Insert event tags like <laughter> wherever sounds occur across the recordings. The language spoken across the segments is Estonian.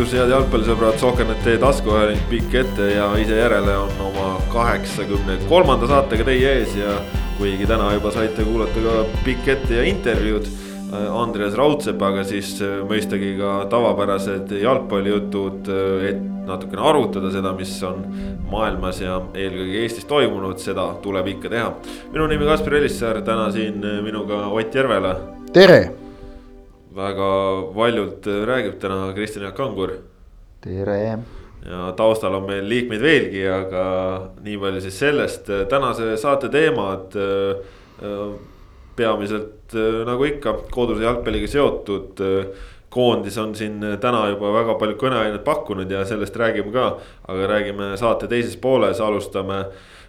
tervitus, head jalgpallisõbrad, Sohkernet teie taskuhääling pikk ette ja ise järele on oma kaheksakümne kolmanda saatega teie ees ja kuigi täna juba saite kuulata ka pikk ette ja intervjuud äh, Andreas Raudsepaga, siis äh, mõistagi ka tavapärased jalgpallijutud, äh, et natukene arutada seda, mis on maailmas ja eelkõige Eestis toimunud, seda tuleb ikka teha. minu nimi Kaspar Elissaar, täna siin minuga Ott Järvela. tere väga valjult äh, räägib täna Kristjan Jaak Kangur. tere. ja taustal on meil liikmeid veelgi, aga nii palju siis sellest, tänase saate teemad äh, peamiselt äh, nagu ikka koduse jalgpalliga seotud. koondis on siin täna juba väga palju kõneainet pakkunud ja sellest räägime ka, aga räägime saate teises pooles, alustame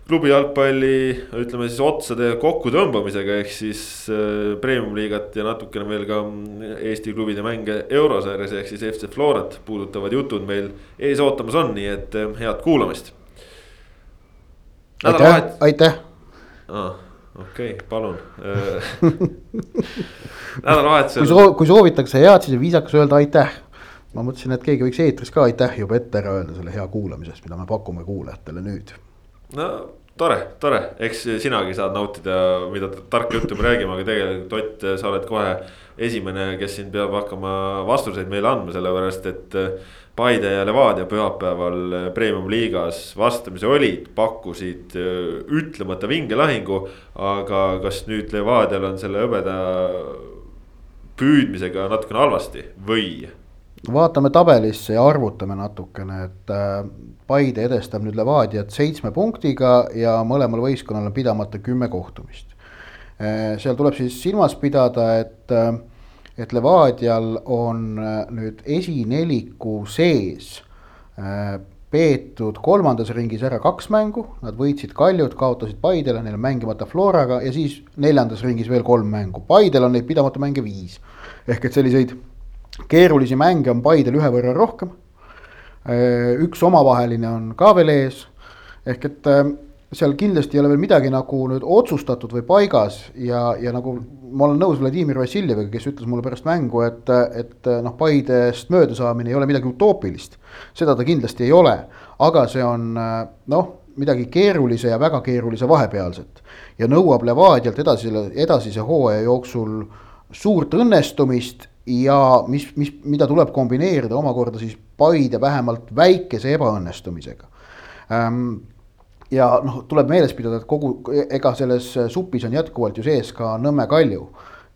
klubi jalgpalli, ütleme siis otsade kokkutõmbamisega, ehk siis äh, premium-liigat ja natukene veel ka mm, Eesti klubide mänge eurosarjas ehk siis FC Florat puudutavad jutud meil ees ootamas on, nii et äh, head kuulamist. aitäh, aitäh okei palun <laughs> nädalavahetusel. kui soo-, kui soovitakse head, siis on viisakas öelda aitäh. ma mõtlesin, et keegi võiks eetris ka aitäh juba ette ära öelda selle hea kuulamise eest, mida me pakume kuulajatele nüüd. No tore, tore, eks sinagi saad nautida, mida tarka juttu me räägime, aga tegelikult Ott, sa oled kohe esimene, kes siin peab hakkama vastuseid meile andma, sellepärast et. Paide ja Levadia pühapäeval premium-liigas vastamisi olid, pakkusid ütlemata vinge lahingu. aga kas nüüd Levadial on selle hõbeda püüdmisega natukene halvasti või? vaatame tabelisse ja arvutame natukene, et Paide edestab nüüd Levadiat seitsme punktiga ja mõlemal võistkonnal on pidamata kümme kohtumist. Äh, seal tuleb siis silmas pidada, et, äh, et Levadial on nüüd esineliku sees peetud kolmandas ringis ära kaks mängu, nad võitsid Kaljut, kaotasid Paidele, neil on mängimata Floraga ja siis neljandas ringis veel kolm mängu, Paidel on neid pidamata mänge viis. ehk et selliseid keerulisi mänge on Paidel ühe võrra rohkem. Äh, üks omavaheline on ka veel ees, ehk et äh, seal kindlasti ei ole veel midagi nagu nüüd otsustatud või paigas ja, ja nagu ma olen nõus Vladimir Vassiljeviga, kes ütles mulle pärast mängu, et, et noh, Paidest möödasaamine ei ole midagi utoopilist. seda ta kindlasti ei ole, aga see on noh, midagi keerulise ja väga keerulise vahepealset. Ja nõuab Levadialt edasise, edasise hooaja jooksul suurt õnnestumist ja mis, mis, mida tuleb kombineerida omakorda siis Paide vähemalt väikese ebaõnnestumisega ähm, ja noh, tuleb meeles pidada, et kogu, ega selles supis on jätkuvalt ju sees ka Nõmme Kalju,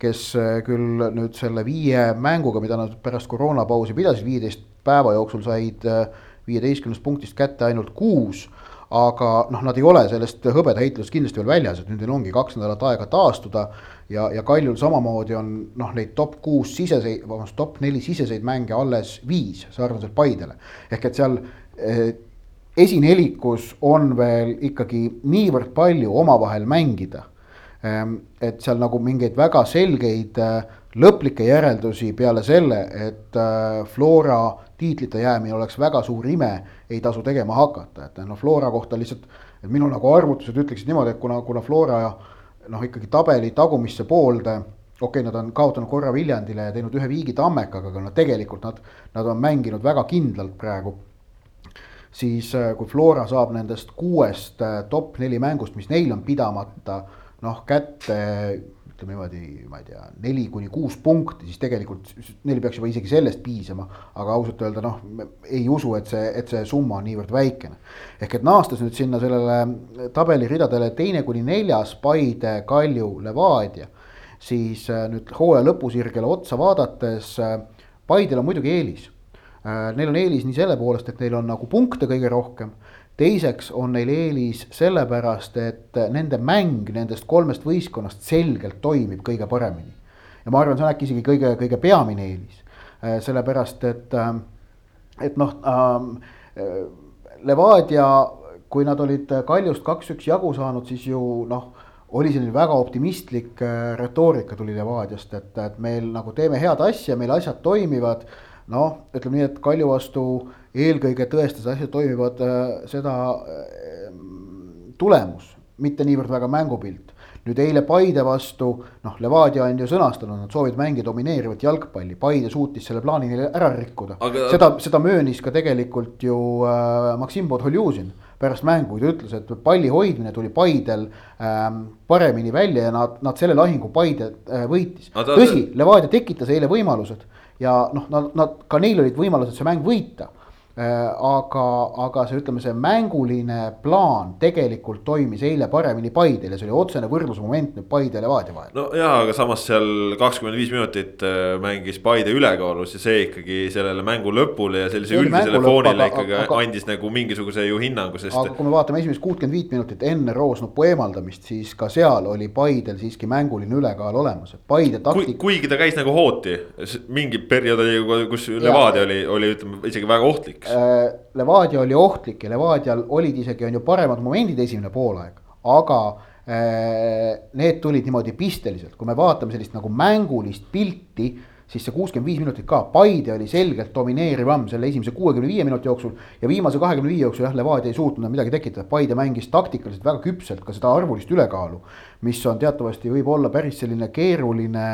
kes äh, küll nüüd selle viie mänguga, mida nad pärast koroonapausi pidasid, viieteist päeva jooksul said äh, viieteistkümnest punktist kätte ainult kuus aga noh, nad ei ole sellest hõbedaheitlusest kindlasti veel väljas, et nüüd neil ongi kaks nädalat aega taastuda. Ja, ja Kaljul samamoodi on noh, neid top kuus siseseid, vabandust, top neli siseseid mänge alles viis, sarnaselt Paidele. ehk et seal eh, esinelikus on veel ikkagi niivõrd palju omavahel mängida. Ehm, et seal nagu mingeid väga selgeid eh, lõplikke järeldusi peale selle, et eh, Flora tiitlite jäämine oleks väga suur ime, ei tasu tegema hakata, et noh, Flora kohta lihtsalt, et minu nagu arvutused ütleksid niimoodi, et kuna, kuna Flora noh, ikkagi tabeli tagumisse poolde okei okay,, nad on kaotanud korra Viljandile ja teinud ühe viigi Tammekaga, aga no tegelikult nad, nad on mänginud väga kindlalt praegu. siis äh, kui Flora saab nendest kuuest äh, top neli mängust, mis neil on pidamata, noh kätte ütleme niimoodi, ma ei tea, neli kuni kuus punkti, siis tegelikult neil peaks juba isegi sellest piisama. aga ausalt öelda noh, ei usu, et see, et see summa on niivõrd väikene. ehk et naastes nüüd sinna sellele tabeliridadele teine kuni neljas Paide, Kalju, Levadia. siis äh, nüüd hooaja lõpusirgele otsa vaadates äh, Paidel on muidugi eelis. Äh, neil on eelis nii selle poolest, et neil on nagu punkte kõige rohkem teiseks on neil eelis sellepärast, et nende mäng nendest kolmest võistkonnast selgelt toimib kõige paremini. ja ma arvan, see on äkki isegi kõige, kõige peamine eelis, äh, sellepärast et, äh, et noh äh,, Levadia, kui nad olid Kaljust kaks-üks jagu saanud, siis ju noh oli selline väga optimistlik äh, retoorika tuli Levadiast, et, et meil nagu teeme head asja, meil asjad toimivad. noh, ütleme nii, et Kalju vastu eelkõige tõestas, asjad toimivad äh, seda äh, tulemus, mitte niivõrd väga mängupilt. nüüd eile Paide vastu, noh, Levadia on ju sõnastanud, nad soovivad mängida domineerivat jalgpalli, Paide suutis selle plaani neile ära rikkuda Aga.... seda, seda möönis ka tegelikult ju äh, Maksim Podholjuzin pärast mängu, ta ütles, et palli hoidmine tuli Paidel ähm, paremini välja ja nad, nad selle lahingu Paide äh, võitis. tõsi, Levadia tekitas eile võimalused ja noh, nad, nad, ka neil olid võimalused see mäng võita aga, aga see, ütleme, see mänguline plaan tegelikult toimis eile paremini Paidel ja see oli otsene võrdlusmoment nüüd Paide ja Levadia vahel. no jaa, aga samas seal kakskümmend viis minutit äh, mängis Paide ülekaalus ja see ikkagi sellele mängu lõpule ja sellise üldisele foonile ikkagi aga, andis nagu mingisuguse ju hinnangu, sest. aga kui me vaatame esimest kuutkümmend viit minutit enne roosnupu eemaldamist, siis ka seal oli Paidel siiski mänguline ülekaal olemas, et Paide taktik Kui,. kuigi ta käis nagu hooti, mingi periood oli, kus Levadia oli, oli ütleme isegi väga ohtlik eks. Äh, Levadia oli ohtlik ja Levadial olid isegi on ju paremad momendid esimene poolaeg, aga äh, need tulid niimoodi pisteliselt, kui me vaatame sellist nagu mängulist pilti siis see kuuskümmend viis minutit ka, Paide oli selgelt domineerivam selle esimese kuuekümne viie minuti jooksul ja viimase kahekümne viie jooksul jah, Levadia ei suutnud midagi tekitada, Paide mängis taktikaliselt väga küpselt ka seda arvulist ülekaalu, mis on teatavasti, võib olla päris selline keeruline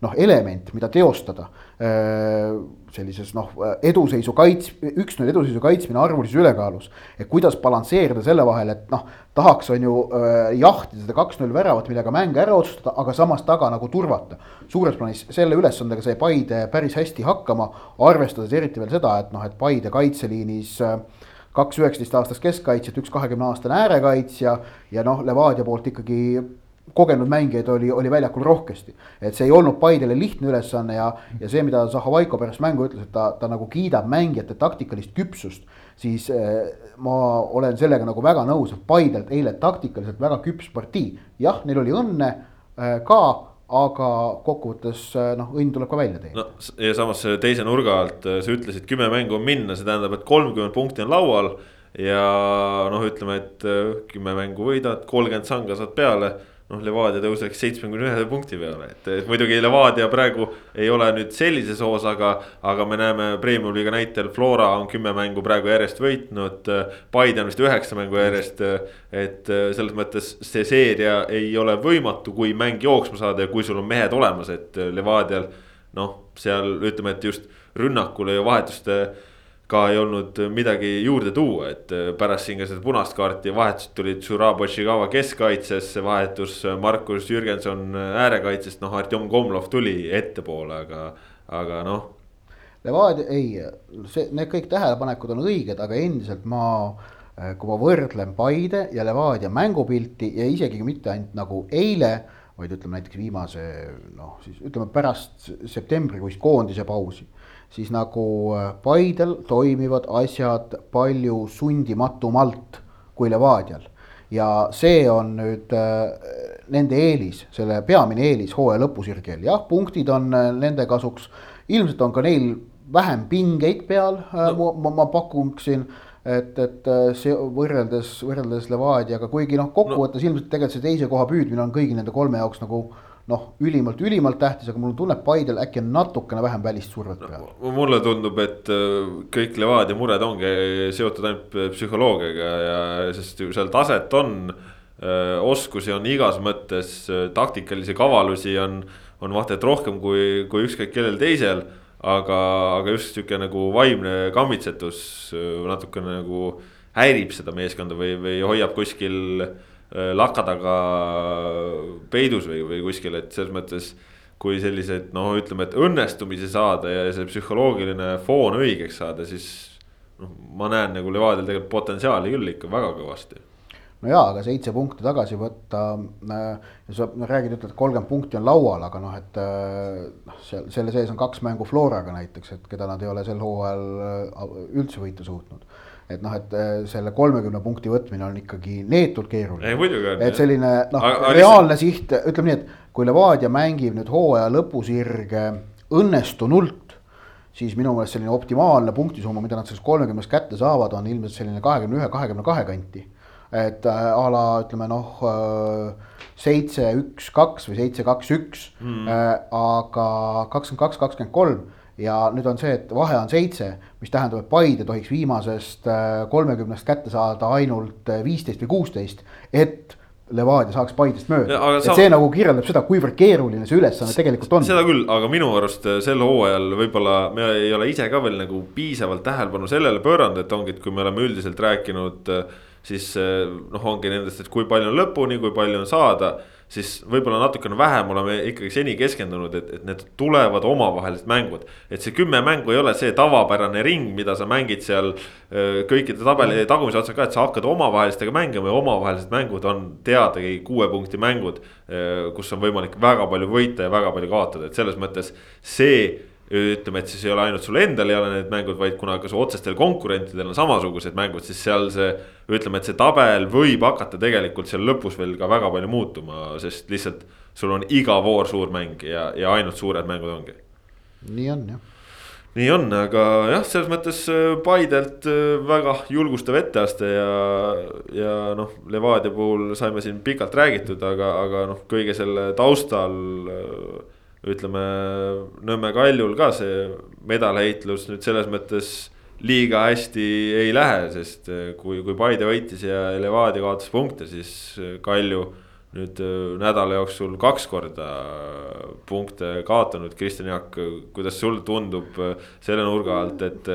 noh, element, mida teostada äh, sellises noh, eduseisu kaits-, üks-null eduseisu kaitsmine arvulises ülekaalus. et kuidas balansseerida selle vahel, et noh, tahaks, on ju äh, jahtida seda kaks-null väravat, millega mäng ära otsustada, aga samas taga nagu turvata. suures plaanis selle ülesandega sai Paide päris hästi hakkama, arvestades eriti veel seda, et noh, et Paide kaitseliinis äh, kaks üheksateist aastast keskkaitsjat, üks kahekümne aastane äärekaitsja ja noh, Levadia poolt ikkagi kogenud mängijaid oli, oli väljakul rohkesti. et see ei olnud Paidele lihtne ülesanne ja, ja see, mida Zahovaiko pärast mängu ütles, et ta, ta nagu kiidab mängijate taktikalist küpsust. siis eh, ma olen sellega nagu väga nõus, et Paidelt eile taktikaliselt väga küps partii. jah, neil oli õnne eh, ka, aga kokkuvõttes eh, noh, õnn tuleb ka välja teenida. no ja samas teise nurga alt sa ütlesid, kümme mängu on minna, see tähendab, et kolmkümmend punkti on laual ja noh, ütleme, et kümme mängu võidad, kolmkümmend sanga saad peale noh, Levadia tõuseks seitsmekümne ühe punkti peale, et muidugi Levadia praegu ei ole nüüd sellises hoos, aga. aga me näeme Premium-liiga näitel, Flora on kümme mängu praegu järjest võitnud. Paide on vist üheksa mängu järjest, et selles mõttes see seeria ei ole võimatu, kui mäng jooksma saada ja kui sul on mehed olemas, et Levadial. noh, seal ütleme, et just rünnakule ja vahetuste ka ei olnud midagi juurde tuua, et äh, pärast siin ka seda punast kaarti vahetused tulid Žurab Oshigava keskkaitsesse, vahetus Markus Jürgenson äärekaitsest, noh, Artjom Komlov tuli ettepoole, aga, aga noh. Levadia, ei, see, need kõik tähelepanekud on õiged, aga endiselt ma, äh, kui ma võrdlen Paide ja Levadia mängupilti ja isegi mitte ainult nagu eile vaid ütleme näiteks viimase noh, siis ütleme pärast septembrikuist koondise pausi siis nagu äh, Paidel toimivad asjad palju sundimatumalt kui Levadial. ja see on nüüd äh, nende eelis, selle peamine eelis hooaja lõpusirgel, jah, punktid on äh, nende kasuks. ilmselt on ka neil vähem pingeid peal no., ma, ma pakuksin et, et see võrreldes, võrreldes Levadiaga, kuigi noh, kokkuvõttes no. ilmselt tegelikult see teise koha püüdmine on kõigi nende kolme jaoks nagu noh, ülimalt, ülimalt tähtis, aga mul tunneb Paidel äkki on natukene vähem välist survet peal no,. mulle tundub, et äh, kõik Levadia mured ongi seotud ainult psühholoogiaga ja sest ju seal taset on. Äh, oskusi on igas mõttes, äh, taktikalisi kavalusi on, on vaata et rohkem kui, kui ükskõik kellel teisel. aga, aga just sihuke nagu vaimne kammitsetus natukene nagu häirib seda meeskonda või, või hoiab kuskil Äh, laka taga peidus või, või kuskil, et selles mõttes. kui selliseid noh, ütleme, et õnnestumisi saada ja see psühholoogiline foon õigeks saada, siis noh, ma näen nagu Levadial tegelikult potentsiaali küll ikka väga kõvasti no jaa, aga seitse punkti tagasi võtta äh,. sa no, räägid, ütled, kolmkümmend punkti on laual, aga noh, et äh, noh äh,, seal selle sees on kaks mängu Floraga näiteks, et keda nad ei ole sel hooajal äh, üldse võita suutnud et noh, et äh, selle kolmekümne punkti võtmine on ikkagi neetult keeruline. et selline noh, reaalne lihtsalt... siht, ütleme nii, et kui Levadia mängib nüüd hooaja lõpusirge õnnestunult, siis minu meelest selline optimaalne punktisumma, mida nad sellest kolmekümnest kätte saavad, on ilmselt selline kahekümne ühe, kahekümne kahe kanti. et äh, a la ütleme noh, äh, seitse, üks, kaks või seitse, kaks, üks, mm. aga kakskümmend kaks, kakskümmend kolm ja nüüd on see, et vahe on seitse, mis tähendab, et Paide tohiks viimasest äh, kolmekümnest kätte saada ainult äh, viisteist või kuusteist, et Levadia saaks Paidest mööda. Et see nagu kirjeldab seda, kuivõrd keeruline see ülesanne tegelikult on. seda küll, aga minu arust äh, sel hooajal võib-olla me ei ole ise ka veel nagu piisavalt tähelepanu sellele pööranud, et ongi, et kui me oleme üldiselt rääkinud. siis noh, ongi nendest, et kui palju on lõpuni, kui palju on saada, siis võib-olla natukene vähem oleme ikkagi seni keskendunud, et, et need tulevad omavahelised mängud. et see kümme mängu ei ole see tavapärane ring, mida sa mängid seal kõikide tabeli tagumise otsa ka, et sa hakkad omavahelistega mängima ja omavahelised mängud on teadagi kuue punkti mängud. kus on võimalik väga palju võita ja väga palju kaotada, et selles mõttes see ütleme, et siis ei ole ainult sul endal ei ole need mängud, vaid kuna ka su otsestel konkurentidel on samasugused mängud, siis seal see. ütleme, et see tabel võib hakata tegelikult seal lõpus veel ka väga palju muutuma, sest lihtsalt sul on iga voor suur mäng ja, ja ainult suured mängud ongi. nii on jah nii on, aga jah, selles mõttes äh, Paidelt äh, väga julgustav etteaste ja, ja noh, Levadia puhul saime siin pikalt räägitud, aga, aga noh, kõige selle taustal äh, ütleme Nõmme Kaljul ka see medalheitlus nüüd selles mõttes liiga hästi ei lähe, sest äh, kui, kui Paide võitis ja Levadia kaotas punkte, siis äh, Kalju nüüd äh, nädala jooksul kaks korda punkte kaotanud, Kristjan Jaak, kuidas sul tundub selle nurga alt, et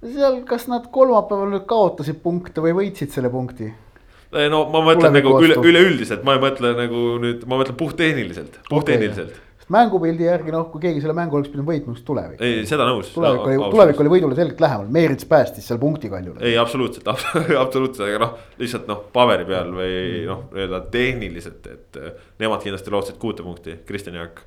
seal, kas nad kolmapäeval nüüd kaotasid punkte või võitsid selle punkti? Eh, no ma mõtlen Tuleviku nagu üle, vastu. üleüldiselt, ma ei mõtle nagu nüüd, ma mõtlen puhttehniliselt, puhttehniliselt. sest mängupildi järgi noh, kui keegi selle mängu oleks pidanud võitma, siis tulevik. ei, seda nõus. tulevik oli, tulevik oli võidule selgelt lähemal, Meerits päästis seal punkti Kaljule. ei, absoluutselt, <laughs> absoluutselt, aga noh, lihtsalt noh, paberi peal või noh, nii-öelda tehniliselt, et eh, nemad kindlasti lootsid kuute punkti, Kristjan Jaak.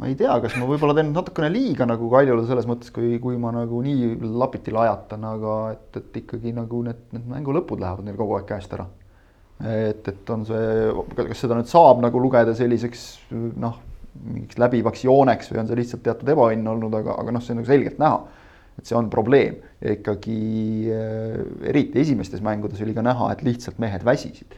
ma ei tea, kas ma võib-olla teen natukene liiga nagu Kaljule selles mõttes, kui, kui ma nagu nii lapiti lajatan, aga et, et ikkagi nagu need, need mängu lõpud lähevad neil kogu aeg käest ära. Et, et on see, kas seda nüüd saab nagu lugeda selliseks noh, mingiks läbivaks jooneks või on see lihtsalt teatud ebaõnn olnud, aga, aga noh, see on nagu selgelt näha. et see on probleem ja ikkagi äh, eriti esimestes mängudes oli ka näha, et lihtsalt mehed väsisid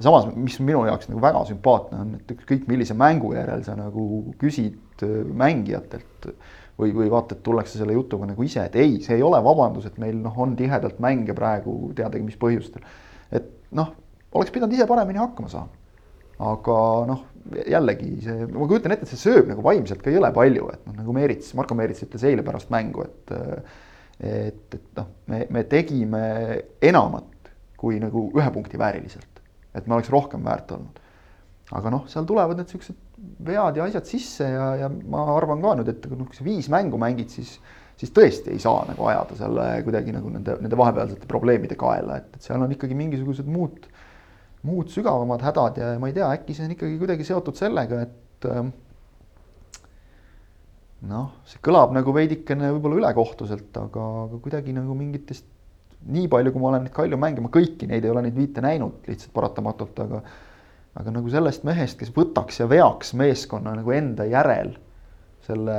samas, mis minu jaoks nagu väga sümpaatne on, et ükskõik millise mängu järel sa nagu küsid äh, mängijatelt või, või vaata, et tullakse selle jutuga nagu ise, et ei, see ei ole vabandus, et meil noh, on tihedalt mänge praegu teadagi mis põhjustel. et noh, oleks pidanud ise paremini hakkama saama. aga noh, jällegi see, ma kujutan ette, et see sööb nagu vaimselt ka jõle palju, et noh, nagu Meerits, Marko Meerits ütles eile pärast mängu, et et, et noh, me, me tegime enamat kui nagu ühe punkti vääriliselt et me oleks rohkem väärt olnud. aga noh, seal tulevad need siuksed vead ja asjad sisse ja, ja ma arvan ka nüüd, et kui noh, kui sa viis mängu mängid, siis, siis tõesti ei saa nagu ajada selle kuidagi nagu nende, nende vahepealsete probleemide kaela, et, et seal on ikkagi mingisugused muud, muud sügavamad hädad ja ma ei tea, äkki see on ikkagi kuidagi seotud sellega, et ähm, noh, see kõlab nagu veidikene võib-olla ülekohtuselt, aga, aga kuidagi nagu mingitest nii palju, kui ma olen neid Kalju mänge, ma kõiki neid ei ole neid viite näinud lihtsalt paratamatult, aga aga nagu sellest mehest, kes võtaks ja veaks meeskonna nagu enda järel selle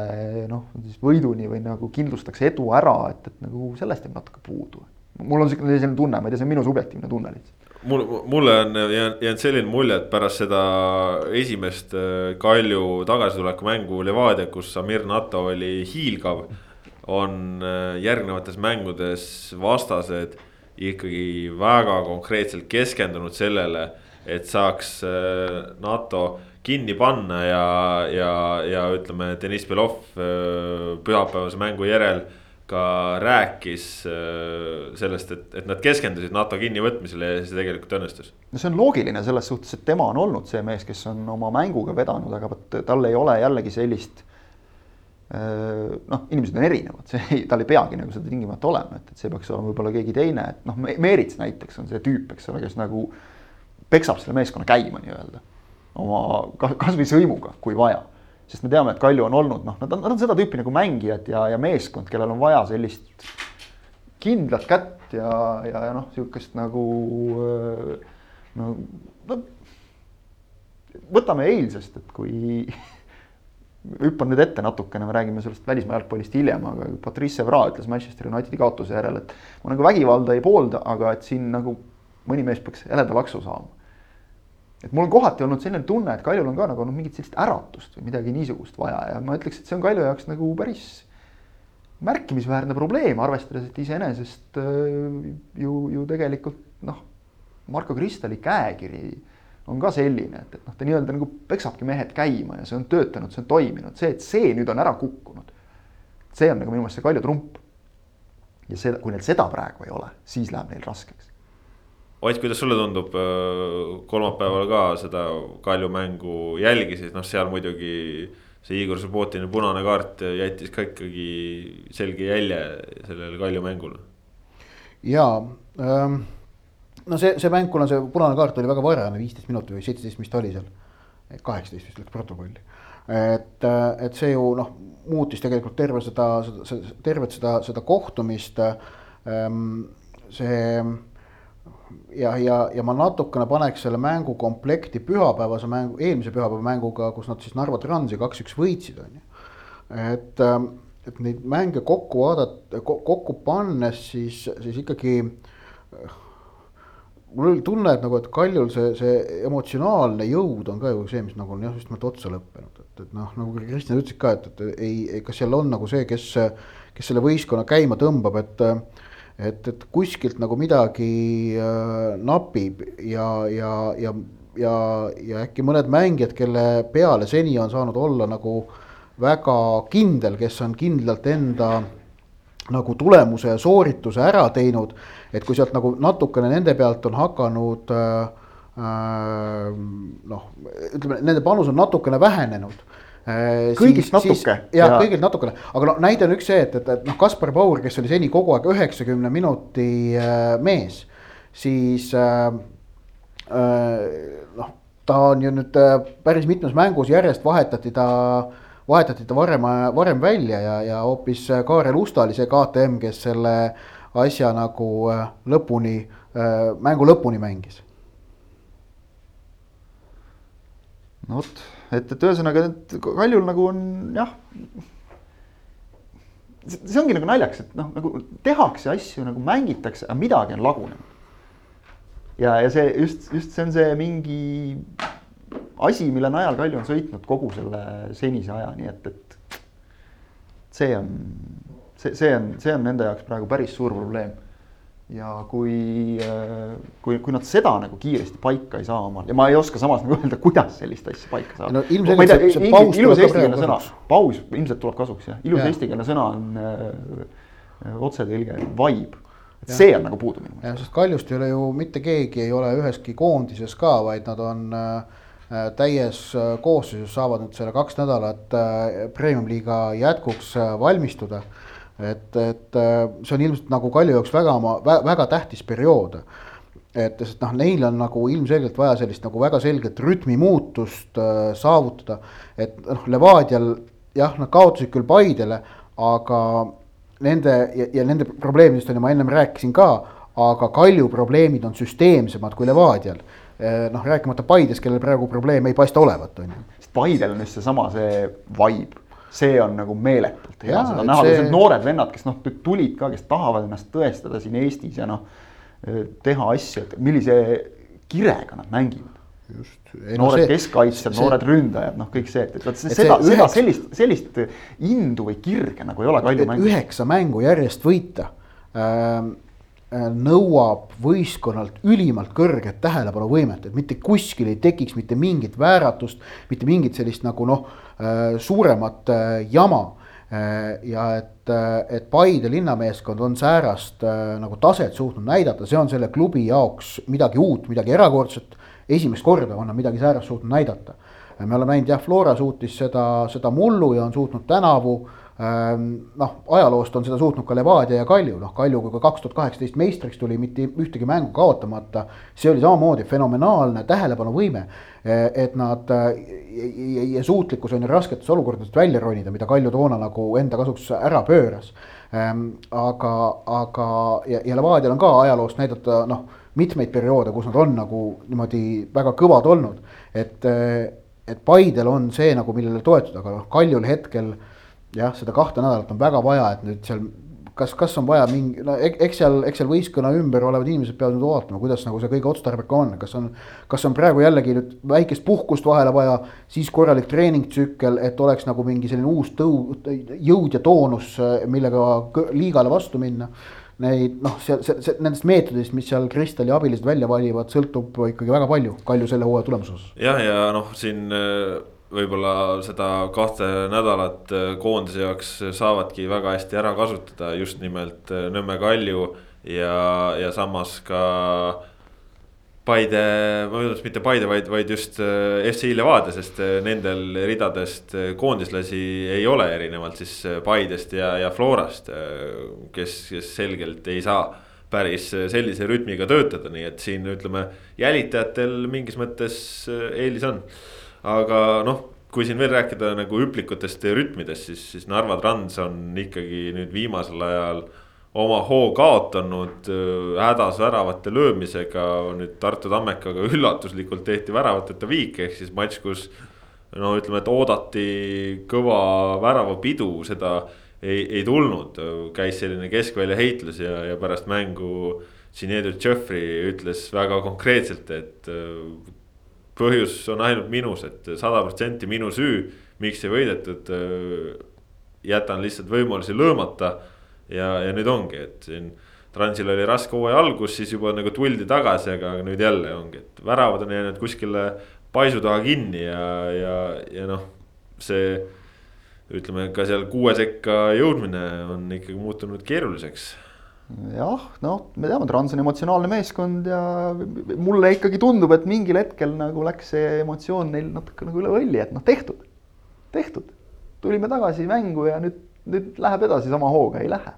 noh, siis võiduni või nagu kindlustaks edu ära, et, et nagu sellest jääb natuke puudu. mul on niisugune selline tunne, ma ei tea, see on minu subjektiivne tunne lihtsalt. Mul, mulle on jäänud selline mulje, et pärast seda esimest äh, Kalju tagasituleku mängu Levadia, kus Amir Nato oli hiilgav. on äh, järgnevates mängudes vastased ikkagi väga konkreetselt keskendunud sellele, et saaks äh, NATO kinni panna ja, ja, ja ütleme, Deniss Belov pühapäevase mängu järel ka rääkis sellest, et, et nad keskendusid NATO kinnivõtmisele ja see tegelikult õnnestus. no see on loogiline selles suhtes, et tema on olnud see mees, kes on oma mänguga vedanud, aga vot tal ei ole jällegi sellist. noh, inimesed on erinevad, see ei, tal ei peagi nagu seda tingimata olema, et, et see peaks olema võib-olla keegi teine, et noh, Meerits näiteks on see tüüp, eks ole, kes nagu peksab selle meeskonna käima nii-öelda oma kasvõi sõimuga, kui vaja sest me teame, et Kalju on olnud noh, nad on, nad on seda tüüpi nagu mängijad ja, ja meeskond, kellel on vaja sellist kindlat kätt ja, ja, ja noh, sihukest nagu no, no võtame eilsest, et kui <laughs> hüppan nüüd ette natukene, me räägime sellest välismaa jalgpallist hiljem, aga Patrice Evra ütles Manchester Unitedi kaotuse järel, et ma nagu vägivalda ei poolda, aga et siin nagu mõni mees peaks heleda laksu saama et mul on kohati olnud selline tunne, et Kaljul on ka nagu noh, mingit sellist äratust või midagi niisugust vaja ja ma ütleks, et see on Kalju jaoks nagu päris märkimisväärne probleem, arvestades, et iseenesest ju, ju tegelikult noh, Marko Kristali käekiri on ka selline, et, et noh, ta nii-öelda nagu peksabki mehed käima ja see on töötanud, see on toiminud, see, et see nüüd on ära kukkunud. see on nagu minu meelest see Kalju trump. ja see, kui neil seda praegu ei ole, siis läheb neil raskeks. Ott, kuidas sulle tundub, kolmapäeval ka seda Kalju mängu jälgisid, noh, seal muidugi see Igor Subbotini punane kaart jättis ka ikkagi selge jälje sellele Kalju mängule. ja ähm no see, see mäng, kuna see punane kaart oli väga varajane, viisteist minutit või seitseteist, mis ta oli seal. kaheksateist vist läks protokolli. et, et see ju noh, muutis tegelikult terve seda, seda, tervet seda, seda kohtumist. Ehm, see ja, ja, ja ma natukene paneks selle mängu komplekti pühapäevase mängu, eelmise pühapäeva mänguga, kus nad siis Narva Transi kaks-üks võitsid, on ju. et, et neid mänge kokku vaadata, kokku pannes, siis, siis ikkagi mul oli tunne, et nagu, et Kaljul see, see emotsionaalne jõud on ka ju see, mis nagu on jah, just nimelt otsa lõppenud, et, et noh, nagu Kristjan ütles ka, et, et ei, ei, kas seal on nagu see, kes, kes selle võistkonna käima tõmbab, et et, et kuskilt nagu midagi äh, napib ja, ja, ja, ja, ja äkki mõned mängijad, kelle peale seni on saanud olla nagu väga kindel, kes on kindlalt enda nagu tulemuse ja soorituse ära teinud et kui sealt nagu natukene nende pealt on hakanud äh, äh, noh, ütleme nende panus on natukene vähenenud äh,. kõigist natuke. jah ja., kõigilt natukene, aga no näide on üks see, et, et, et noh, Kaspar Paur, kes oli seni kogu aeg üheksakümne minuti äh, mees, siis äh, äh, noh, ta on ju nüüd äh, päris mitmes mängus järjest vahetati ta vahetati ta varem, varem välja ja, ja hoopis Kaarel Usta oli see KTM, kes selle asja nagu äh, lõpuni, äh, mängu lõpuni mängis. no vot, et, et ühesõnaga, et Kaljul nagu on jah. see ongi nagu naljakas, et noh, nagu tehakse asju nagu mängitakse, aga midagi on lagunenud. ja, ja see just, just see on see mingi asi, mille najal Kalju on sõitnud kogu selle senise aja, nii et, et see on see, see on, see on nende jaoks praegu päris suur probleem. Ja kui, äh, kui, kui nad seda nagu kiiresti paika ei saa omal ja ma ei oska samas nagu öelda, kuidas sellist asja paika saada no,. ilus eestikeelne sõna, paus ilmselt tuleb kasuks jah, ilus eestikeelne sõna on äh, otsetõlge vibe. Et see on nagu puudu minu meelest. sest Kaljust ei ole ju mitte keegi ei ole üheski koondises ka, vaid nad on äh, täies koosseisus, saavad nüüd selle kaks nädalat premium-liiga jätkuks valmistuda et, et äh, see on ilmselt nagu Kalju jaoks väga, väga tähtis periood. et sest noh, neil on nagu ilmselgelt vaja sellist nagu väga selget rütmimuutust äh, saavutada. et noh, Levadial jah, nad kaotasid küll Paidele, aga nende ja, ja nende probleemidest on ju ma ennem rääkisin ka, aga Kalju probleemid on süsteemsemad kui Levadial äh, noh, rääkimata Paidest, kellel praegu probleeme ei paista olevat, on ju. Paidel on just seesama see vibe see on nagu meeletult hea, seda näha see..., need noored vennad, kes noh, tulid ka, kes tahavad ennast tõestada siin Eestis ja noh, teha asju, et millise kirega nad mängivad. just. noored see, keskkaitsjad, noored ründajad, noh, kõik see, et, et vot seda, seda üheks... sellist, sellist indu või kirge nagu ei ole Kalju mängul. üheksa mängu järjest võita ähm, nõuab võistkonnalt ülimalt kõrget tähelepanuvõimet, et mitte kuskil ei tekiks mitte mingit vääratust, mitte mingit sellist nagu noh Äh, suuremat äh, jama. Äh, ja et, et Paide linnameeskond on säärast nagu taset suutnud näidata, see on selle klubi jaoks midagi uut, midagi erakordset. esimest korda on nad midagi säärast suutnud näidata. me oleme näinud jah, Flora suutis seda, seda mullu ja on suutnud tänavu noh, ajaloost on seda suutnud ka Levadia ja Kalju, noh Kalju, kui ka kaks tuhat kaheksateist meistriks tuli, mitte ühtegi mängu kaotamata. see oli samamoodi fenomenaalne tähelepanuvõime, et nad ja, ja suutlikkus on ju rasketest olukordadest välja ronida, mida Kalju toona nagu enda kasuks ära pööras. aga, aga ja, ja Levadial on ka ajaloost näidata noh, mitmeid perioode, kus nad on nagu niimoodi väga kõvad olnud, et et Paidel on see nagu, millele toetuda, aga noh, Kaljul hetkel jah, seda kahte nädalat on väga vaja, et nüüd seal kas, kas on vaja mingi, no eks seal, eks seal võistkonna ümber olevad inimesed peavad nüüd vaatama, kuidas nagu see kõige otstarbekam on, kas on. kas on praegu jällegi nüüd väikest puhkust vahele vaja, siis korralik treeningtsükkel, et oleks nagu mingi selline uus tõu-, jõud ja toonus, millega liigale vastu minna. neid noh, seal, see, see nendest meetodist, mis seal Kristali abilised välja valivad, sõltub ikkagi väga palju, Kalju selle hooaja tulemuse osas. jah, ja noh, siin äh, võib-olla seda kahte nädalat äh, koondise jaoks saavadki väga hästi ära kasutada just nimelt äh, Nõmme Kalju ja, ja samas ka Paide, ma ei ütleks mitte Paide, vaid, vaid just FC Levadia, sest nendel ridadest koondislasi ei ole, erinevalt siis Paidest ja, ja Florast. kes, kes selgelt ei saa päris sellise rütmiga töötada, nii et siin ütleme, jälitajatel mingis mõttes eelis on. Aga noh, kui siin veel rääkida nagu hüplikutest ja rütmidest, siis, siis Narva Trans on ikkagi nüüd viimasel ajal oma hoo kaotanud hädas väravate löömisega. nüüd Tartu Tammekaga <laughs> üllatuslikult tehti väravateta viik, ehk siis matš, kus no ütleme, et oodati kõva väravapidu, seda ei, ei tulnud. käis selline keskvälja heitlus ja, ja pärast mängu Sinead Jeffrey ütles väga konkreetselt, et põhjus on ainult minus et, et sada protsenti minu süü, miks ei võidetud. jätan lihtsalt võimalusi löömata ja, ja nüüd ongi, et siin Transil oli raske hooaja algus, siis juba nagu tuldi tagasi, aga nüüd jälle ongi, et väravad on jäänud kuskile paisu taha kinni ja, ja, ja noh, see. ütleme ka seal kuue sekka jõudmine on ikkagi muutunud keeruliseks jah, noh, me teame, Trans on emotsionaalne meeskond ja mulle ikkagi tundub, et mingil hetkel nagu läks see emotsioon neil natuke nagu üle võlli, et noh, tehtud, tehtud. tulime tagasi mängu ja nüüd, nüüd läheb edasi sama hooga, ei lähe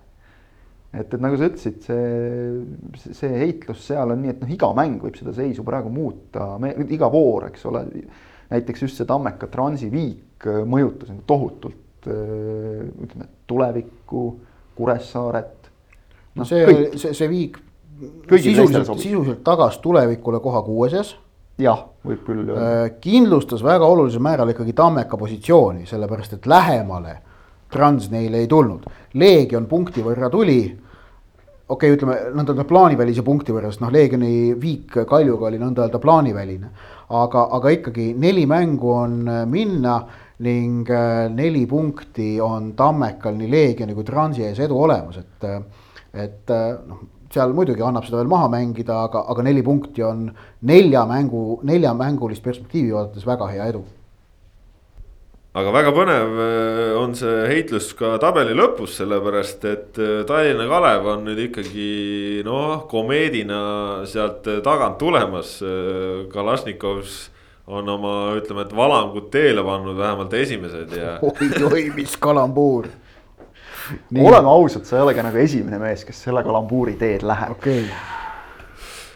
et, et nagu sa ütlesid, see, see heitlus seal on nii, et noh, iga mäng võib seda seisu praegu muuta, me iga voor, eks ole. näiteks just see Tammeka transiviik äh, mõjutas tohutult ütleme tulevikku, Kuressaaret. No see, see, see viik sisuliselt, sisuliselt tagas tulevikule koha kuueses jah, võib küll öelda. Äh, kindlustas väga olulisel määral ikkagi Tammeka positsiooni, sellepärast et lähemale Trans neile ei tulnud. Leegion punkti võrra tuli. okei okay,, ütleme nõnda öelda plaanivälise punkti võrra, sest noh, Leegioni viik Kaljuga oli nõnda öelda plaaniväline. aga, aga ikkagi neli mängu on äh, minna ning äh, neli punkti on Tammekal nii Leegioni kui Transi ees edu olemas, et, et noh seal muidugi annab seda veel maha mängida, aga, aga neli punkti on nelja mängu, neljamängulist perspektiivi vaadates väga hea edu aga väga põnev äh, on see heitlus ka tabeli lõpus, sellepärast et äh, Tallinna Kalev on nüüd ikkagi noh, komeedina sealt äh, tagant tulemas. Kalašnikovs on oma, ütleme, et valangud teele pannud vähemalt esimesed ja. <laughs> oi-oi, mis kalambuur. Oleme ausad, sa ei ole ka nagu esimene mees, kes selle kalambuuri teed läheb okay..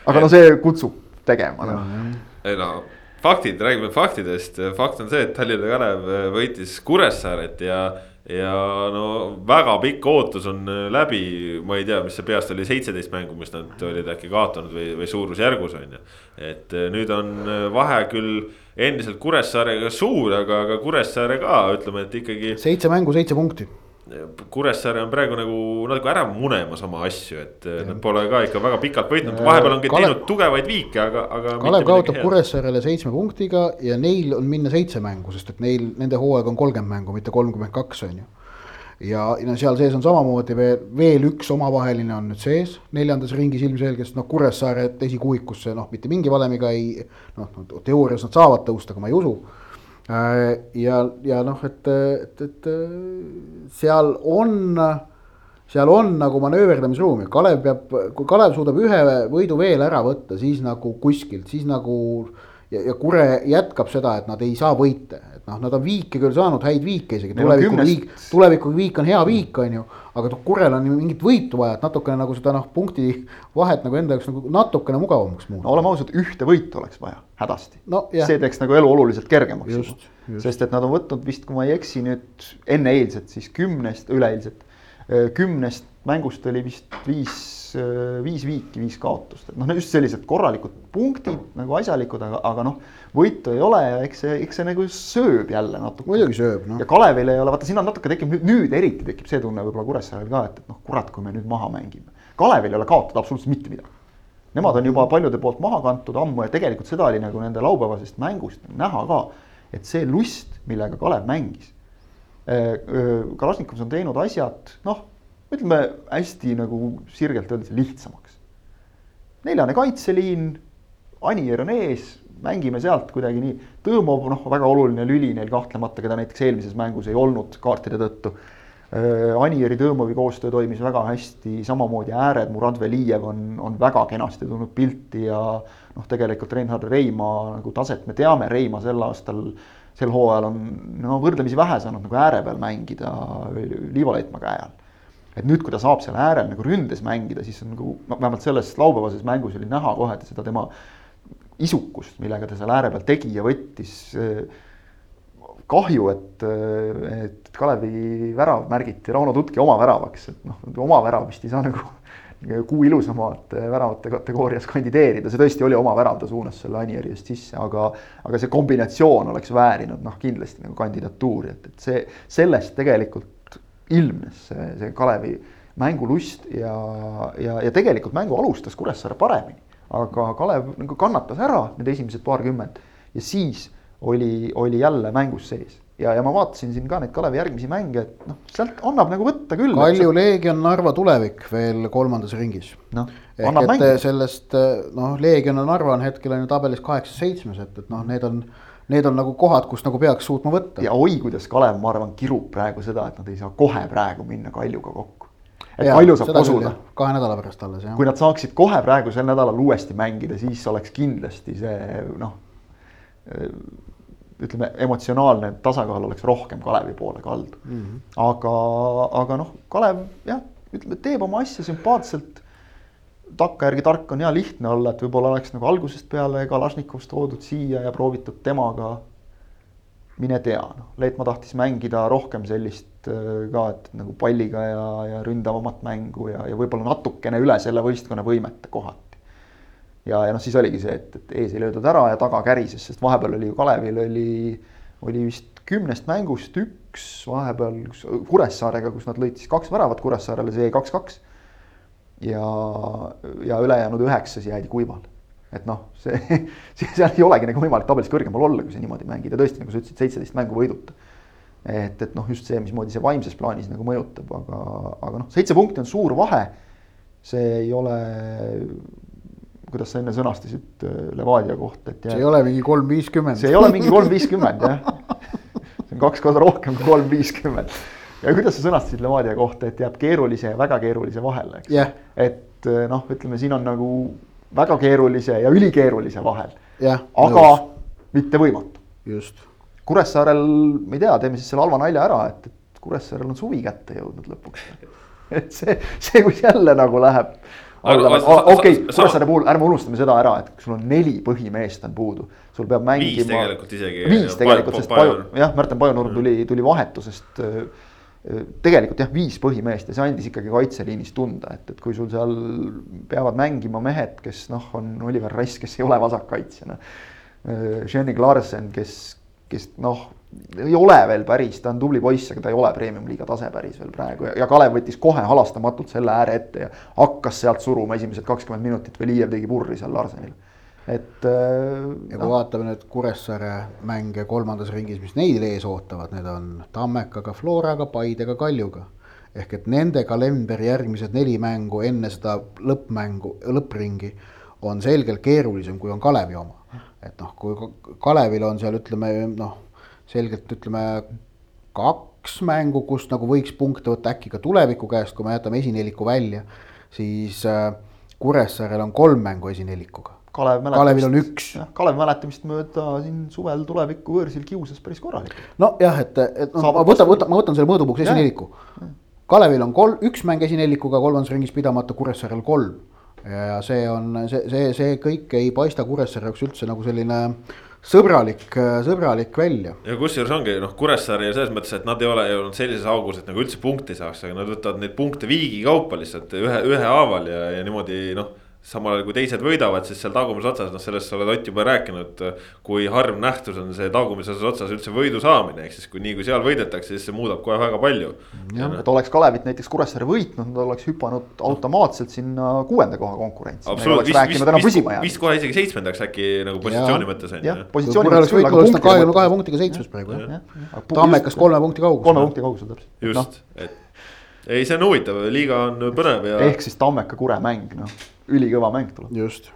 aga no see kutsub tegema noh. ei no faktid, räägime faktidest, fakt on see, et Tallinna Kalev võitis Kuressaaret ja. ja no väga pikk ootus on läbi, ma ei tea, mis see peast oli, seitseteist mängu, mis nad olid äkki kaotanud või, või suurusjärgus on ju. et äh, nüüd on vahe küll endiselt Kuressaarega suur, aga, aga Kuressaare ka ütleme, et ikkagi. seitse mängu, seitse punkti Kuressaare on praegu nagu natuke ära munemas oma asju, et ja. nad pole ka ikka väga pikalt võitnud, vahepeal on Kalev... teinud tugevaid viike, aga, aga. Kalev kaotab Kuressaarele seitsme punktiga ja neil on minna seitse mängu, sest et neil, nende hooaeg on kolmkümmend mängu, mitte kolmkümmend kaks, on ju. ja no seal sees on samamoodi veel, veel üks omavaheline on nüüd sees, neljandas ringis ilmselgelt, noh Kuressaare esikuuikusse noh, mitte mingi valemiga ei. noh, teoorias nad saavad tõusta, aga ma ei usu ja, ja noh, et, et, et seal on, seal on nagu manööverdamisruumi, Kalev peab, kui Kalev suudab ühe võidu veel ära võtta, siis nagu kuskilt, siis nagu. ja, ja Kure jätkab seda, et nad ei saa võite, et noh, nad on viike küll saanud, häid viike isegi, tuleviku viik, tuleviku viik on hea viik, on ju. Aga Kurel on mingit võitu vaja, et natukene nagu seda noh, punkti vahet nagu enda jaoks nagu natukene mugavamaks muuta. no oleme ausad, ühte võitu oleks vaja, hädasti no,. see teeks nagu elu oluliselt kergemaks sest et nad on võtnud vist, kui ma ei eksi nüüd enne eilset, siis kümnest, üleeilset, kümnest mängust oli vist viis viis viiki, viis kaotust, et noh, just sellised korralikud punktid nagu asjalikud, aga, aga noh, võitu ei ole ja eks see, eks see nagu sööb jälle natuke. muidugi sööb, noh. ja Kalevil ei ole, vaata siin on natuke tekib nüüd, eriti tekib see tunne võib-olla Kuressaarel ka, et, et noh, kurat, kui me nüüd maha mängime. Kalevil ei ole kaotada absoluutselt mitte midagi. Nemad on juba paljude poolt maha kantud ammu ja tegelikult seda oli nagu nende laupäevasest mängust näha ka, et see lust, millega Kalev mängis. Äh, äh, Kalašnikov on teinud asjad, noh ütleme hästi nagu sirgelt öeldes lihtsamaks. neljane kaitseliin, Anier on ees, mängime sealt kuidagi nii. Tõõmov, noh, väga oluline lüli neil kahtlemata, keda näiteks eelmises mängus ei olnud kaartide tõttu. Anieri Tõõmovi koostöö toimis väga hästi, samamoodi ääred, Murad Velijev on, on väga kenasti tulnud pilti ja noh, tegelikult Reinhard Reimaa nagu taset me teame, Reimaa sel aastal, sel hooajal on no võrdlemisi vähe saanud nagu ääre peal mängida käe all et nüüd, kui ta saab seal äärel nagu ründes mängida, siis on nagu vähemalt selles laupäevases mängus oli näha kohe seda tema isukust, millega ta seal ääre peal tegi ja võttis. kahju, et, et Kalevi värav märgiti Rauno Tutki oma väravaks, et noh, oma värav vist ei saa nagu <laughs> kuu ilusamate väravate kategoorias kandideerida, see tõesti oli oma värav, ta suunas selle Anieri eest sisse, aga, aga see kombinatsioon oleks väärinud noh, kindlasti nagu kandidatuuri, et, et see, sellest tegelikult ilmnes see, see Kalevi mängulust ja, ja, ja tegelikult mängu alustas Kuressaare paremini aga Kalev nagu kannatas ära need esimesed paarkümmend ja siis oli, oli jälle mängus sees ja, ja ma vaatasin siin ka neid Kalevi järgmisi mänge, et noh, sealt annab nagu võtta küll. Kalju Leegion, Narva tulevik veel kolmandas ringis. noh, et mängu. sellest noh, Leegion ja Narva on hetkel on ju tabelis kaheksas-seitsmes, et, et noh, need on, need on nagu kohad, kus nagu peaks suutma võtta. ja oi, kuidas Kalev, ma arvan, kirub praegu seda, et nad ei saa kohe praegu minna Kaljuga kokku et ja, palju saab kosuda. kahe nädala pärast alles jah. kui nad saaksid kohe praegusel nädalal uuesti mängida, siis oleks kindlasti see noh, ütleme, emotsionaalne tasakaal oleks rohkem Kalevi poole kaldu mm. -hmm. aga, aga noh, Kalev jah, ütleme, teeb oma asja sümpaatselt. Takkajärgi tark on ja lihtne olla, et võib-olla oleks nagu algusest peale Kalašnikovs toodud siia ja proovitud temaga mine tea, noh, Leetmaa tahtis mängida rohkem sellist äh, ka, et nagu palliga ja, ja ründavamat mängu ja, ja võib-olla natukene üle selle võistkonna võimete kohati. ja, ja noh, siis oligi see, et, et ees ei löödud ära ja taga kärises, sest vahepeal oli ju Kalevil oli, oli vist kümnest mängust üks vahepeal Kuressaarega, kus nad lõid siis kaks väravat Kuressaarele, see jäi kaks-kaks. Ja, ja ülejäänud üheksas jäid kuivale et noh, see, <laughs> see, seal ei olegi nagu võimalik tabelis kõrgemal olla, kui sa niimoodi mängid ja tõesti, nagu sa ütlesid, seitseteist mängu võiduta. et, et noh, just see, mismoodi see vaimses plaanis nagu mõjutab, aga, aga noh, seitse punkti on suur vahe. see ei ole, kuidas sa enne sõnastasid äh, Levadia kohta, et. see ei ole mingi kolm viiskümmend. see ei ole mingi kolm viiskümmend jah. <laughs> see on kaks korda rohkem kui kolm viiskümmend. Ja kuidas sa sõnastasid Levadia kohta, et jääb keerulise ja väga keerulise vahele, eks yeah.. et noh, ütleme, siin on nagu väga keerulise ja ülikeerulise vahel. aga nõus. mitte võimatu. just. Kuressaarel, ma ei tea, teeme siis selle halva nalja ära, et, et Kuressaarel on suvi kätte jõudnud lõpuks. <laughs> et see, see, kus jälle nagu läheb. okei, Kuressaare puhul ärme unustame seda ära, et sul on neli põhimeest on puudu, sul peab mängima. viis tegelikult isegi. viis tegelikult, sest Paju, jah, Märten Pajunurm tuli, tuli vahetusest tegelikult jah, viis põhimeest ja see andis ikkagi kaitseliinis tunda, et, et kui sul seal peavad mängima mehed, kes noh, on Oliver Rass, kes ei ole vasakkaitsjana. Jenny Larsen, kes, kes noh, ei ole veel päris, ta on tubli poiss, aga ta ei ole premium-liiga tase päris veel praegu ja, ja Kalev võttis kohe halastamatult selle ääre ette ja hakkas sealt suruma esimesed kakskümmend minutit, Velijev tegi purri seal Larsenile et. Äh, ja kui no. vaatame nüüd Kuressaare mänge kolmandas ringis, mis neid ees ootavad, need on Tammekaga, Floraga, Paidega, Kaljuga. ehk et nende kalendri järgmised neli mängu enne seda lõppmängu, lõppringi on selgelt keerulisem, kui on Kalevi oma. et noh, kui Kalevil on seal ütleme noh, selgelt ütleme kaks mängu, kust nagu võiks punkte võtta äkki ka tuleviku käest, kui me jätame esineliku välja, siis äh, Kuressaarel on kolm mängu esinelikuga Kalev mäletamist. Kalevil on üks. Kalev mäletamist mööda siin suvel tuleviku võõrsil kiusas päris korralikult. nojah, et, et no, ma võtan, võtan, ma võtan selle mõõdupuuks esineliku. Kalevil on kolm, üks mäng esinelikuga kolmandas ringis pidamata, Kuressaarel kolm. ja see on, see, see, see kõik ei paista Kuressaare jaoks üldse nagu selline sõbralik, sõbralik välja. ja kusjuures ongi noh, Kuressaare selles mõttes, et nad ei ole ju sellises augus, et nagu üldse punkti saaks, aga nad võtavad neid punkte viigi kaupa lihtsalt ühe, ühehaaval ja, ja niimoodi noh samal ajal kui teised võidavad, siis seal tagumises otsas, noh sellest sa oled Ott juba rääkinud. kui harv nähtus on see tagumises otsas üldse võidu saamine, ehk siis kui nii kui seal võidetakse, siis see muudab kohe väga palju. jah, et oleks Kalevit näiteks Kuressaare võitnud, nad oleks hüpanud automaatselt sinna kuuenda koha konkurentsi. vist kohe isegi seitsmendaks äkki nagu positsiooni mõttes on ju. positsiooni mõttes küll, aga punkti kahekümne kahe punktiga seitsmes praegu jah. Tammekas kolme punkti kaugusel. kolme punkti kaugusel täpselt. just, et ei, see on huvitav, liiga on põnev ja. ehk siis Tammeka-Kure mäng, noh, ülikõva mäng tuleb. just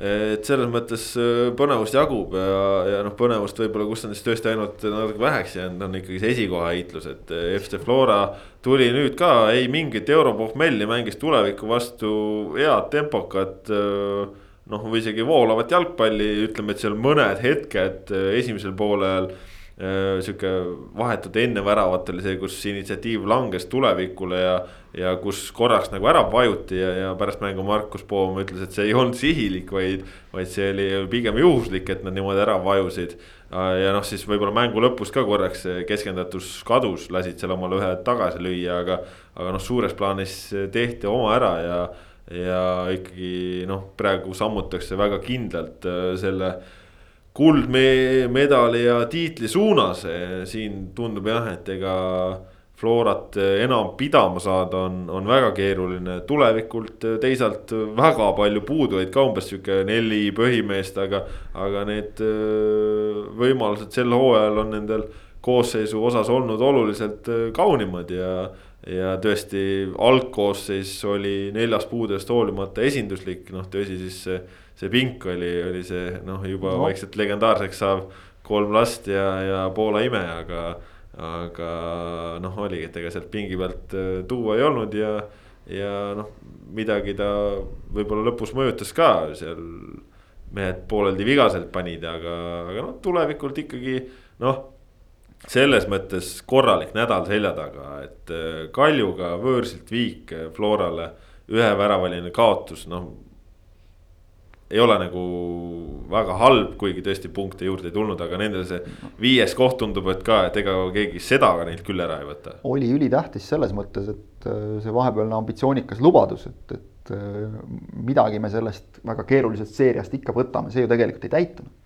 et selles mõttes äh, põnevust jagub ja, ja noh, põnevust võib-olla, kus on siis tõesti ainult natuke väheks jäänud, on ikkagi see esikoha heitlus, et äh, FC Flora tuli nüüd ka, ei mingit europohmelli, mängis tuleviku vastu head tempokat. Äh, noh, või isegi voolavat jalgpalli, ütleme, et seal mõned hetked esimesel poolel sihuke vahetult enne väravat oli see, kus initsiatiiv langes tulevikule ja ja kus korraks nagu ära vajuti ja, ja pärast mängu Markus Poom ütles, et see ei olnud sihilik, vaid, vaid see oli pigem juhuslik, et nad niimoodi ära vajusid. ja noh, siis võib-olla mängu lõpus ka korraks keskendatus kadus, lasid seal omale ühe tagasi lüüa, aga, aga noh, suures plaanis tehti oma ära ja, ja ikkagi noh, praegu sammutakse väga kindlalt äh, selle kuldmedali ja tiitli suunas, siin tundub jah, et ega Florat eh, enam pidama saada on, on väga keeruline, tulevikult eh, teisalt väga palju puuduvaid ka umbes sihuke neli põhimeest, aga. aga need eh, võimalused sel hooajal on nendel koosseisu osas olnud oluliselt kaunimad ja. ja tõesti, algkoosseis oli neljast puudest hoolimata esinduslik, noh tõsi, siis see, see pink oli, oli see noh, juba no. vaikselt legendaarseks saav kolm last ja, ja Poola ime, aga aga noh, oligi, et ega sealt pingi pealt äh, tuua ei olnud ja, ja noh, midagi ta võib-olla lõpus mõjutas ka seal. mehed pooleldi vigaselt panid, aga, aga noh, tulevikult ikkagi noh selles mõttes korralik nädal selja taga, et äh, Kaljuga võõrsilt viik Florale üheväravaline kaotus, noh ei ole nagu väga halb, kuigi tõesti punkte juurde ei tulnud, aga nendel see viies koht tundub, et ka, et ega keegi seda ka neilt küll ära ei võta. oli ülitähtis selles mõttes, et äh, see vahepealne ambitsioonikas lubadus, et, et äh, midagi me sellest väga keerulisest seeriast ikka võtame, see ju tegelikult ei täitunud.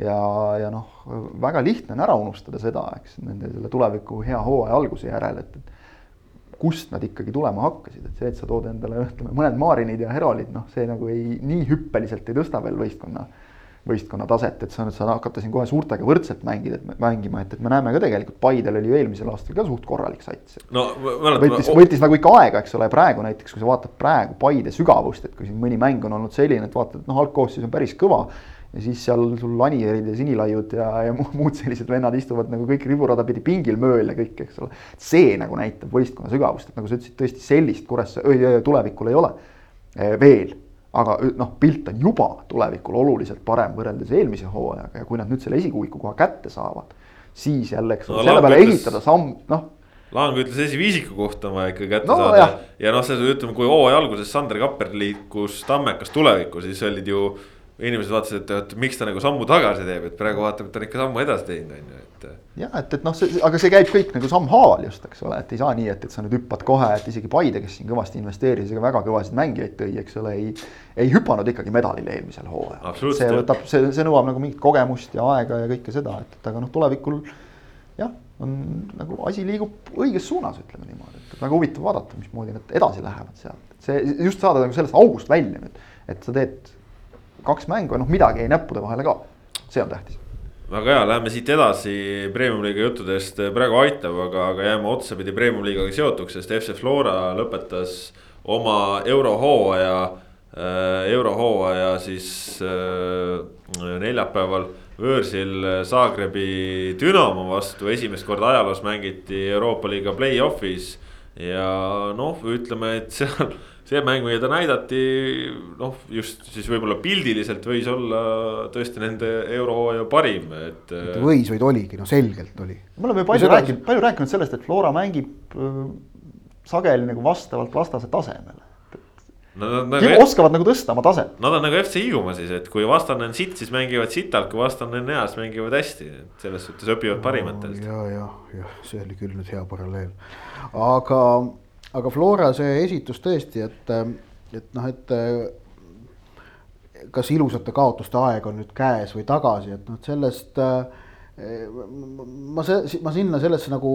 ja, ja noh, väga lihtne on ära unustada seda, eks nende selle tuleviku hea hooaja alguse järel, et, et kust nad ikkagi tulema hakkasid, et see, et sa tood endale ütleme mõned Marinid ja Herolid, noh, see nagu ei, nii hüppeliselt ei tõsta veel võistkonna, võistkonna taset, et sa nüüd saad hakata siin kohe suurtega võrdselt mängida, et mängima, et, et me näeme ka tegelikult Paidel oli ju eelmisel aastal ka suht korralik sats. no mäletan. võttis, võttis nagu ikka aega, eks ole, praegu näiteks, kui sa vaatad praegu Paide sügavust, et kui siin mõni mäng on olnud selline, et vaatad, et noh, algkoosseis on päris kõva ja siis seal sul Anierid ja Sinilaiud ja, ja muud sellised vennad istuvad nagu kõik riburada pidi pingil mööl ja kõik, eks ole. see nagu näitab võistkonna sügavust, et nagu sa ütlesid, tõesti sellist Kuressaare tulevikul ei ole eh, veel. aga noh, pilt on juba tulevikul oluliselt parem võrreldes eelmise hooajaga ja kui nad nüüd selle esikuuiku koha kätte saavad, siis jälle, eks ole no,, selle peale ütles... ehitada samm, noh Lang ütles esiviisiku kohta on vaja ikka kätte no, saada ja, ja noh, see ütleme, kui hooaja alguses Sander Kapper liikus Tammekas tulevikku, siis olid ju inimesed vaatasid, et, et miks ta nagu sammu tagasi teeb, et praegu vaatab, et ta on ikka sammu edasi teinud, on ju, et. ja et, et noh, see, aga see käib kõik nagu sammhaaval just, eks ole, et ei saa nii, et, et sa nüüd hüppad kohe, et isegi Paide, kes siin kõvasti investeeris ja väga kõvasid mängijaid tõi, eks ole, ei. ei hüpanud ikkagi medalile eelmisel hooajal. see võtab, see, see nõuab nagu mingit kogemust ja aega ja kõike seda, et, et aga noh, tulevikul. jah, on nagu asi liigub õiges suunas, ütleme niimoodi, et väga huvitav vaadata, mismoodi nad edasi lähevad sealt, see just saada nagu sellest august välja nüüd, et sa teed kaks mängu ja noh, midagi jäi näppude vahele ka, see on tähtis. Väga hea, läheme siit edasi premium-liiga juttudest. Praegu aitab, aga, aga jääme otsapidi premium-liigaga seotuks, sest FC Flora lõpetas oma eurohooaja äh,, eurohooaja siis äh, neljapäeval võõrsil Zagrebi Dünamo vastu, esimest korda ajaloos mängiti Euroopa liiga play-off'is. ja noh, ütleme, et seal see mäng, mida ta näidati, noh, just siis võib-olla pildiliselt võis olla tõesti nende eurohooaja parim, et. võis, vaid oligi, no selgelt oli. me oleme palju rääkinud, palju rääkinud sellest, et Flora mängib äh, sageli nagu vastavalt vastase tasemele. Nad nagu oskavad nagu tõsta oma taset. Nad on nagu FC Hiiumaa siis, et kui vastane on sitt, siis mängivad sitalt, kui vastane on hea, siis mängivad hästi, et selles suhtes õpivad parimatelt no,. ja, ja, jah, see oli küll nüüd hea paralleel, aga aga Flora see esitus tõesti, et, et noh, et kas ilusate kaotuste aeg on nüüd käes või tagasi, et noh, sellest ma see, ma sinna sellesse nagu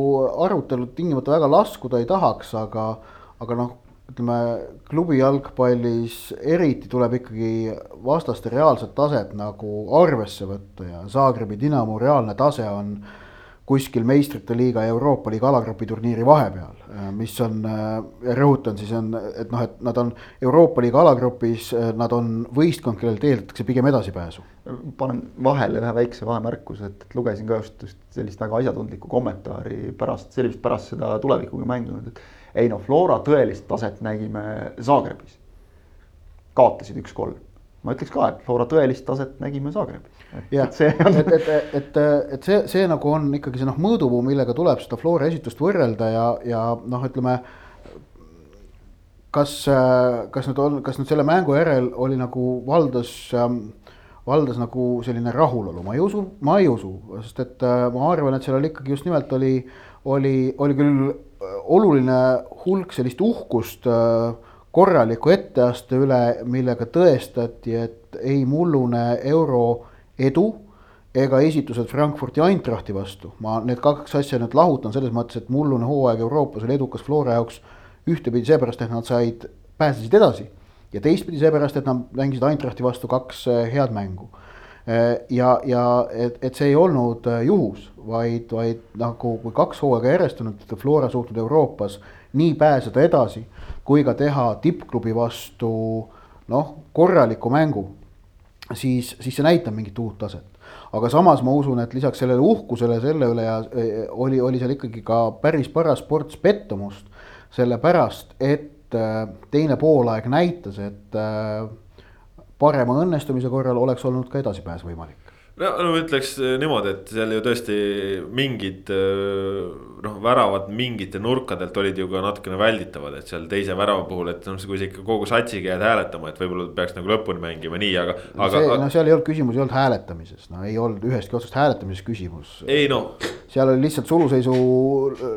arutelu tingimata väga laskuda ei tahaks, aga, aga noh, ütleme klubi jalgpallis eriti tuleb ikkagi vastaste reaalset taset nagu arvesse võtta ja Zagrebi Dinamo reaalne tase on kuskil meistrite liiga ja Euroopa liiga alagrupi turniiri vahepeal, mis on, rõhutan siis on, et noh, et nad on Euroopa liiga alagrupis, nad on võistkond, kellelt eeldatakse pigem edasipääsu. panen vahele ühe väikse vahemärkuse, et lugesin ka just, just sellist väga asjatundlikku kommentaari pärast, see oli vist pärast seda tulevikuga mänginud, et ei no Flora tõelist taset nägime Zagrebis. kaotasid üks-kolm ma ütleks ka, et Flora tõelist taset nägime Zagrebis. jah, et, et, et, et, et see, see nagu on ikkagi see noh, mõõdupuu, millega tuleb seda Flora esitust võrrelda ja, ja noh, ütleme. kas, kas nüüd on, kas nüüd selle mängu järel oli nagu valdas ähm, valdas nagu selline rahulolu, ma ei usu, ma ei usu, sest et ma arvan, et seal oli ikkagi just nimelt oli, oli, oli küll oluline hulk sellist uhkust äh, korraliku etteaste üle, millega tõestati, et ei mullune euro edu ega esitused Frankfurti Eintrachti vastu. ma need kaks asja nüüd lahutan selles mõttes, et mullune hooaeg Euroopas oli edukas Flora jaoks ühtepidi seepärast, et nad said, pääsesid edasi ja teistpidi seepärast, et nad mängisid Eintrachti vastu kaks eh, head mängu. Eh, ja, ja et, et see ei olnud eh, juhus, vaid, vaid nagu kui kaks hooaega järjest on Flora suutnud Euroopas nii pääseda edasi kui ka teha tippklubi vastu noh, korraliku mängu, siis, siis see näitab mingit uut taset. aga samas ma usun, et lisaks sellele uhkusele selle üle ja e, oli, oli seal ikkagi ka päris paras ports pettumust, sellepärast et e, teine poolaeg näitas, et e, parema õnnestumise korral oleks olnud ka edasipääs võimalik no, no ütleks niimoodi, et seal ju tõesti mingid noh, väravad mingite nurkadelt olid ju ka natukene välditavad, et seal teise värava puhul, et noh, kui sa ikka kogu satsiga jääd hääletama, et võib-olla peaks nagu lõpuni mängima nii, aga no. aga see, no seal ei olnud küsimus, ei olnud hääletamises, no ei olnud ühestki otsast hääletamises küsimus. ei no. seal oli lihtsalt suluseisu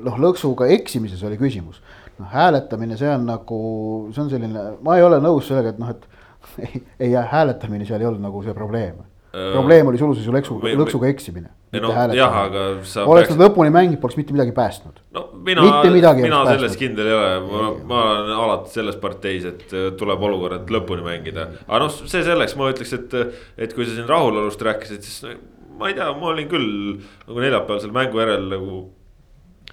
noh, lõksuga eksimises oli küsimus. noh, hääletamine, see on nagu, see on selline, ma ei ole nõus sellega, et noh, et <laughs> ei, ei hääletamine seal ei olnud nagu see probleem probleem oli suluseisu lõksu, lõksuga eksimine. no jah, aga sa. oleks nad lõpuni mänginud, poleks mitte midagi päästnud. no mina, mina selles kindel ei ole, ma, ma olen alati selles parteis, et äh, tuleb olukorrad lõpuni mängida. aga noh, see selleks, ma ütleks, et, et kui sa siin rahulolust rääkisid, siis ma ei tea, ma olin küll nagu neljapäeval selle mängu järel nagu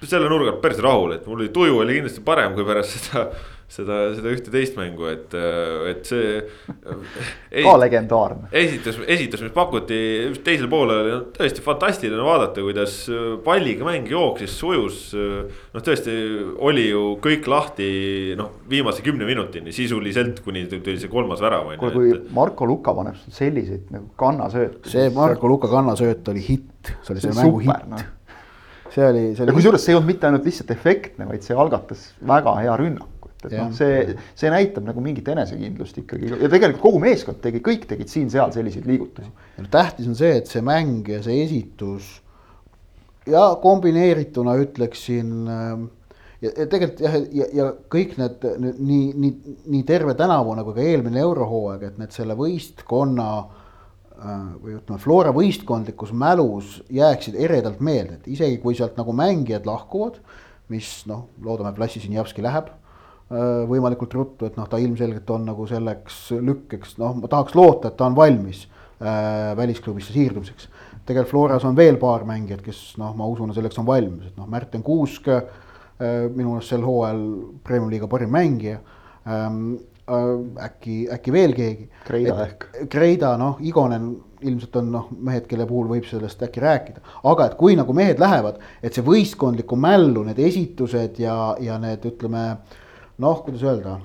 selle nurga alt päris rahul, et mul oli tuju oli kindlasti parem kui pärast seda seda, seda ühte teist mängu, et, et see. ka legendaarne. esitus, esitus, mis pakuti teisel poolel oli tõesti fantastiline vaadata, kuidas palliga mäng jooksis, sujus. noh, tõesti oli ju kõik lahti, noh, viimase kümne minutini sisuliselt, kuni tuli see kolmas värav. kuule, kui Marko Luka paneb selliseid nagu kannasööte. see Marko Luka kannasööt oli hitt, see oli selle mängu hitt no see oli, see oli. kusjuures see ei olnud mitte ainult lihtsalt efektne, vaid see algatas väga hea rünnak et noh, see, see näitab nagu mingit enesekindlust ikkagi. Ja tegelikult kogu meeskond tegi, kõik tegid siin-seal selliseid liigutusi. tähtis on see, et see mäng ja see esitus ja kombineerituna ütleksin ähm, ja, ja tegelikult jah, ja, ja kõik need nii, nii, nii terve tänavu nagu ka eelmine eurohooaeg, et need selle võistkonna äh, või ütleme, Flora võistkondlikus mälus jääksid eredalt meelde, et isegi kui sealt nagu mängijad lahkuvad, mis noh, loodame, et Lassi Sinjavski läheb Äh, võimalikult ruttu, et noh, ta ilmselgelt on nagu selleks lükkeks, noh, ma tahaks loota, et ta on valmis äh, välisklubisse siirdumiseks. tegelikult Floras on veel paar mängijat, kes noh, ma usun, selleks on valmis, et noh, Märten Kuusk äh, minu meelest sel hooajal Premium-liiga parim mängija ähm,. Äh, äkki, äkki veel keegi. Kreida ehk. Kreida, noh, Igonen ilmselt on noh, mehed, kelle puhul võib sellest äkki rääkida, aga et kui nagu mehed lähevad, et see võistkondliku mällu, need esitused ja, ja need ütleme äh, noh, kuidas öelda,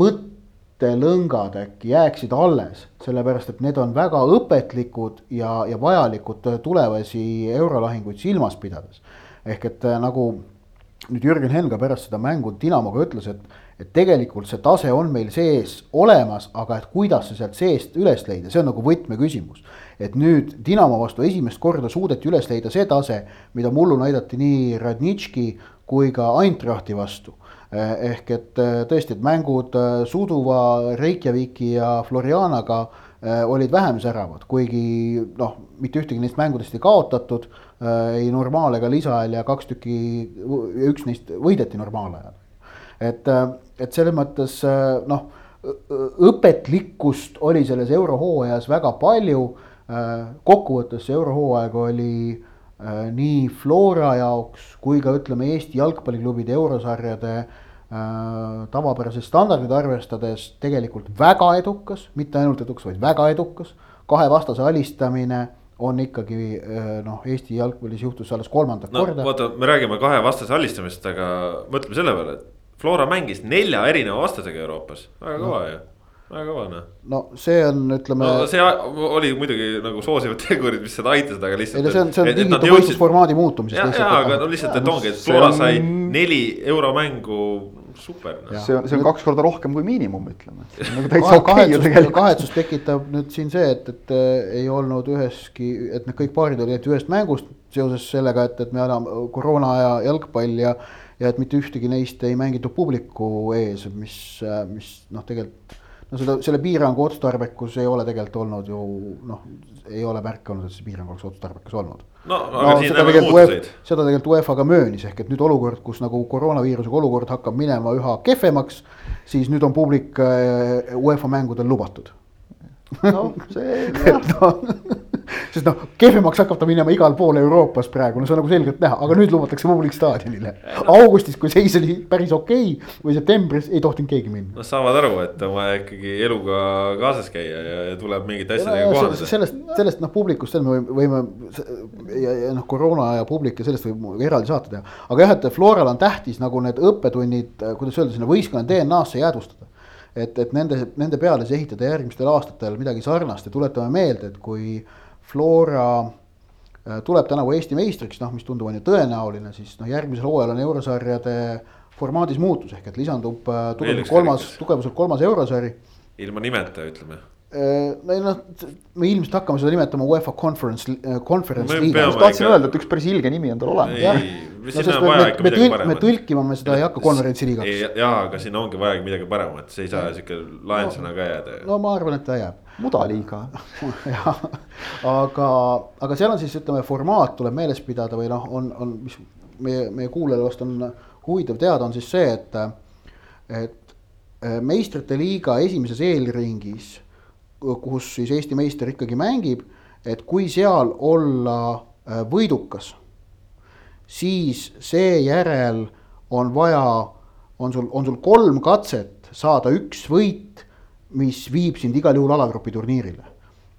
mõttelõngad äkki jääksid alles, sellepärast et need on väga õpetlikud ja, ja vajalikud tulevasi eurolahinguid silmas pidades. ehk et äh, nagu nüüd Jürgen Helm ka pärast seda mängu Dinamoga ütles, et, et tegelikult see tase on meil sees olemas, aga et kuidas see sealt seest üles leida, see on nagu võtmeküsimus. et nüüd Dinamo vastu esimest korda suudeti üles leida see tase, mida mullu näidati nii Radnitški kui ka Eintrachti vastu ehk et eh, tõesti, et mängud eh, Suduva, Reykjaviki ja Florianaga olid vähem säravad, kuigi noh, mitte ühtegi neist mängudest ei kaotatud. ei normaal- ega lisaajal ja kaks tükki, üks neist võideti normaalajal. et, et selles mõttes noh, õpetlikkust oli selles eurohooajas väga palju. kokkuvõttes see eurohooaeg oli nii Flora jaoks kui ka ütleme, Eesti jalgpalliklubide eurosarjade äh, tavapärased standardid arvestades tegelikult väga edukas, mitte ainult edukas, vaid väga edukas. kahe vastase alistamine on ikkagi äh, noh, Eesti jalgpallis juhtus alles kolmandat no, korda. vaata, me räägime kahe vastase alistamist, aga mõtleme selle peale, et Flora mängis nelja erineva vastasega Euroopas, väga kõva no. ju väga kõva noh. no see on, ütleme. no see oli muidugi nagu soosivad tegurid, mis seda aitasid, aga lihtsalt. ei no see on, see on tingitud võistlusformaadi muutumisest. ja, ja, aga no lihtsalt, et ongi, et Flora on... sai neli euromängu super no.. see on, see on kaks korda rohkem kui miinimum, ütleme. nagu <laughs> täitsa okei ju tegelikult. kahetsust tekitab nüüd siin see, et, et äh, ei olnud üheski, et need kõik paarid olid ühest mängust seoses sellega, et, et me elame koroona aja jalgpall ja ja et mitte ühtegi neist ei mängitud publiku ees, mis, äh, mis noh, tegelikult no seda, selle piirangu otstarbekus ei ole tegelikult olnud ju noh, ei ole märke olnud, et see piirang oleks otstarbekas olnud. no, aga no, siin näeme muutuseid. seda tegelikult UEFA ka möönis, ehk et nüüd olukord, kus nagu koroonaviirusega olukord hakkab minema üha kehvemaks, siis nüüd on publik äh, UEFA mängudel lubatud. no <laughs> see jah <laughs> <laughs> sest noh, kehvemaks hakkab ta minema igal pool Euroopas praegu, no see on nagu selgelt näha, aga nüüd lubatakse publik staadionile. augustis, kui seis oli päris okei okay, või septembris ei tohtinud keegi minna. Nad saavad aru, et on vaja ikkagi eluga kaasas käia ja, ja tuleb mingite asjadega kohaneda. sellest, sellest noh, publikust me võime ja, ja noh, koroona ja publik ja sellest võib eraldi saate teha. aga jah, et Floral on tähtis nagu need õppetunnid, kuidas öelda, sinna võistkonna DNA-sse jäädvustada et, et nende, nende peale siis ehitada järgmistel aastatel midagi sarnast ja tuletame meelde, et kui äh, Flora äh, tuleb tänavu Eesti meistriks, noh, mis tundub, on ju tõenäoline, siis noh, järgmisel hooajal on eurosarjade formaadis muutus ehk et lisandub äh, tugevuselt kolmas, tugevuselt kolmas eurosari. ilma nimeta, ütleme Äh, no noh, me ilmselt hakkame seda nimetama UEFA Conference, Conference League. ma tahtsin öelda, et üks päris ilge nimi on tal olemas. No, me, me, tõlk, me tõlkima me seda ei hakka konverentsiliigaks. jaa, aga siin ongi vajagi midagi paremat, see ei saa sihuke laensõna ka jääda. no ma arvan, et ta jääb. Mudaliiga. <laughs> Jah, aga, aga seal on siis ütleme, formaat tuleb meeles pidada või noh, on, on, mis meie, meie kuulajale vast on huvitav teada, on siis see, et, et äh, meistrite liiga esimeses eelringis kus siis Eesti meister ikkagi mängib, et kui seal olla äh, võidukas, siis seejärel on vaja, on sul, on sul kolm katset saada üks võit, mis viib sind igal juhul alagrupi turniirile.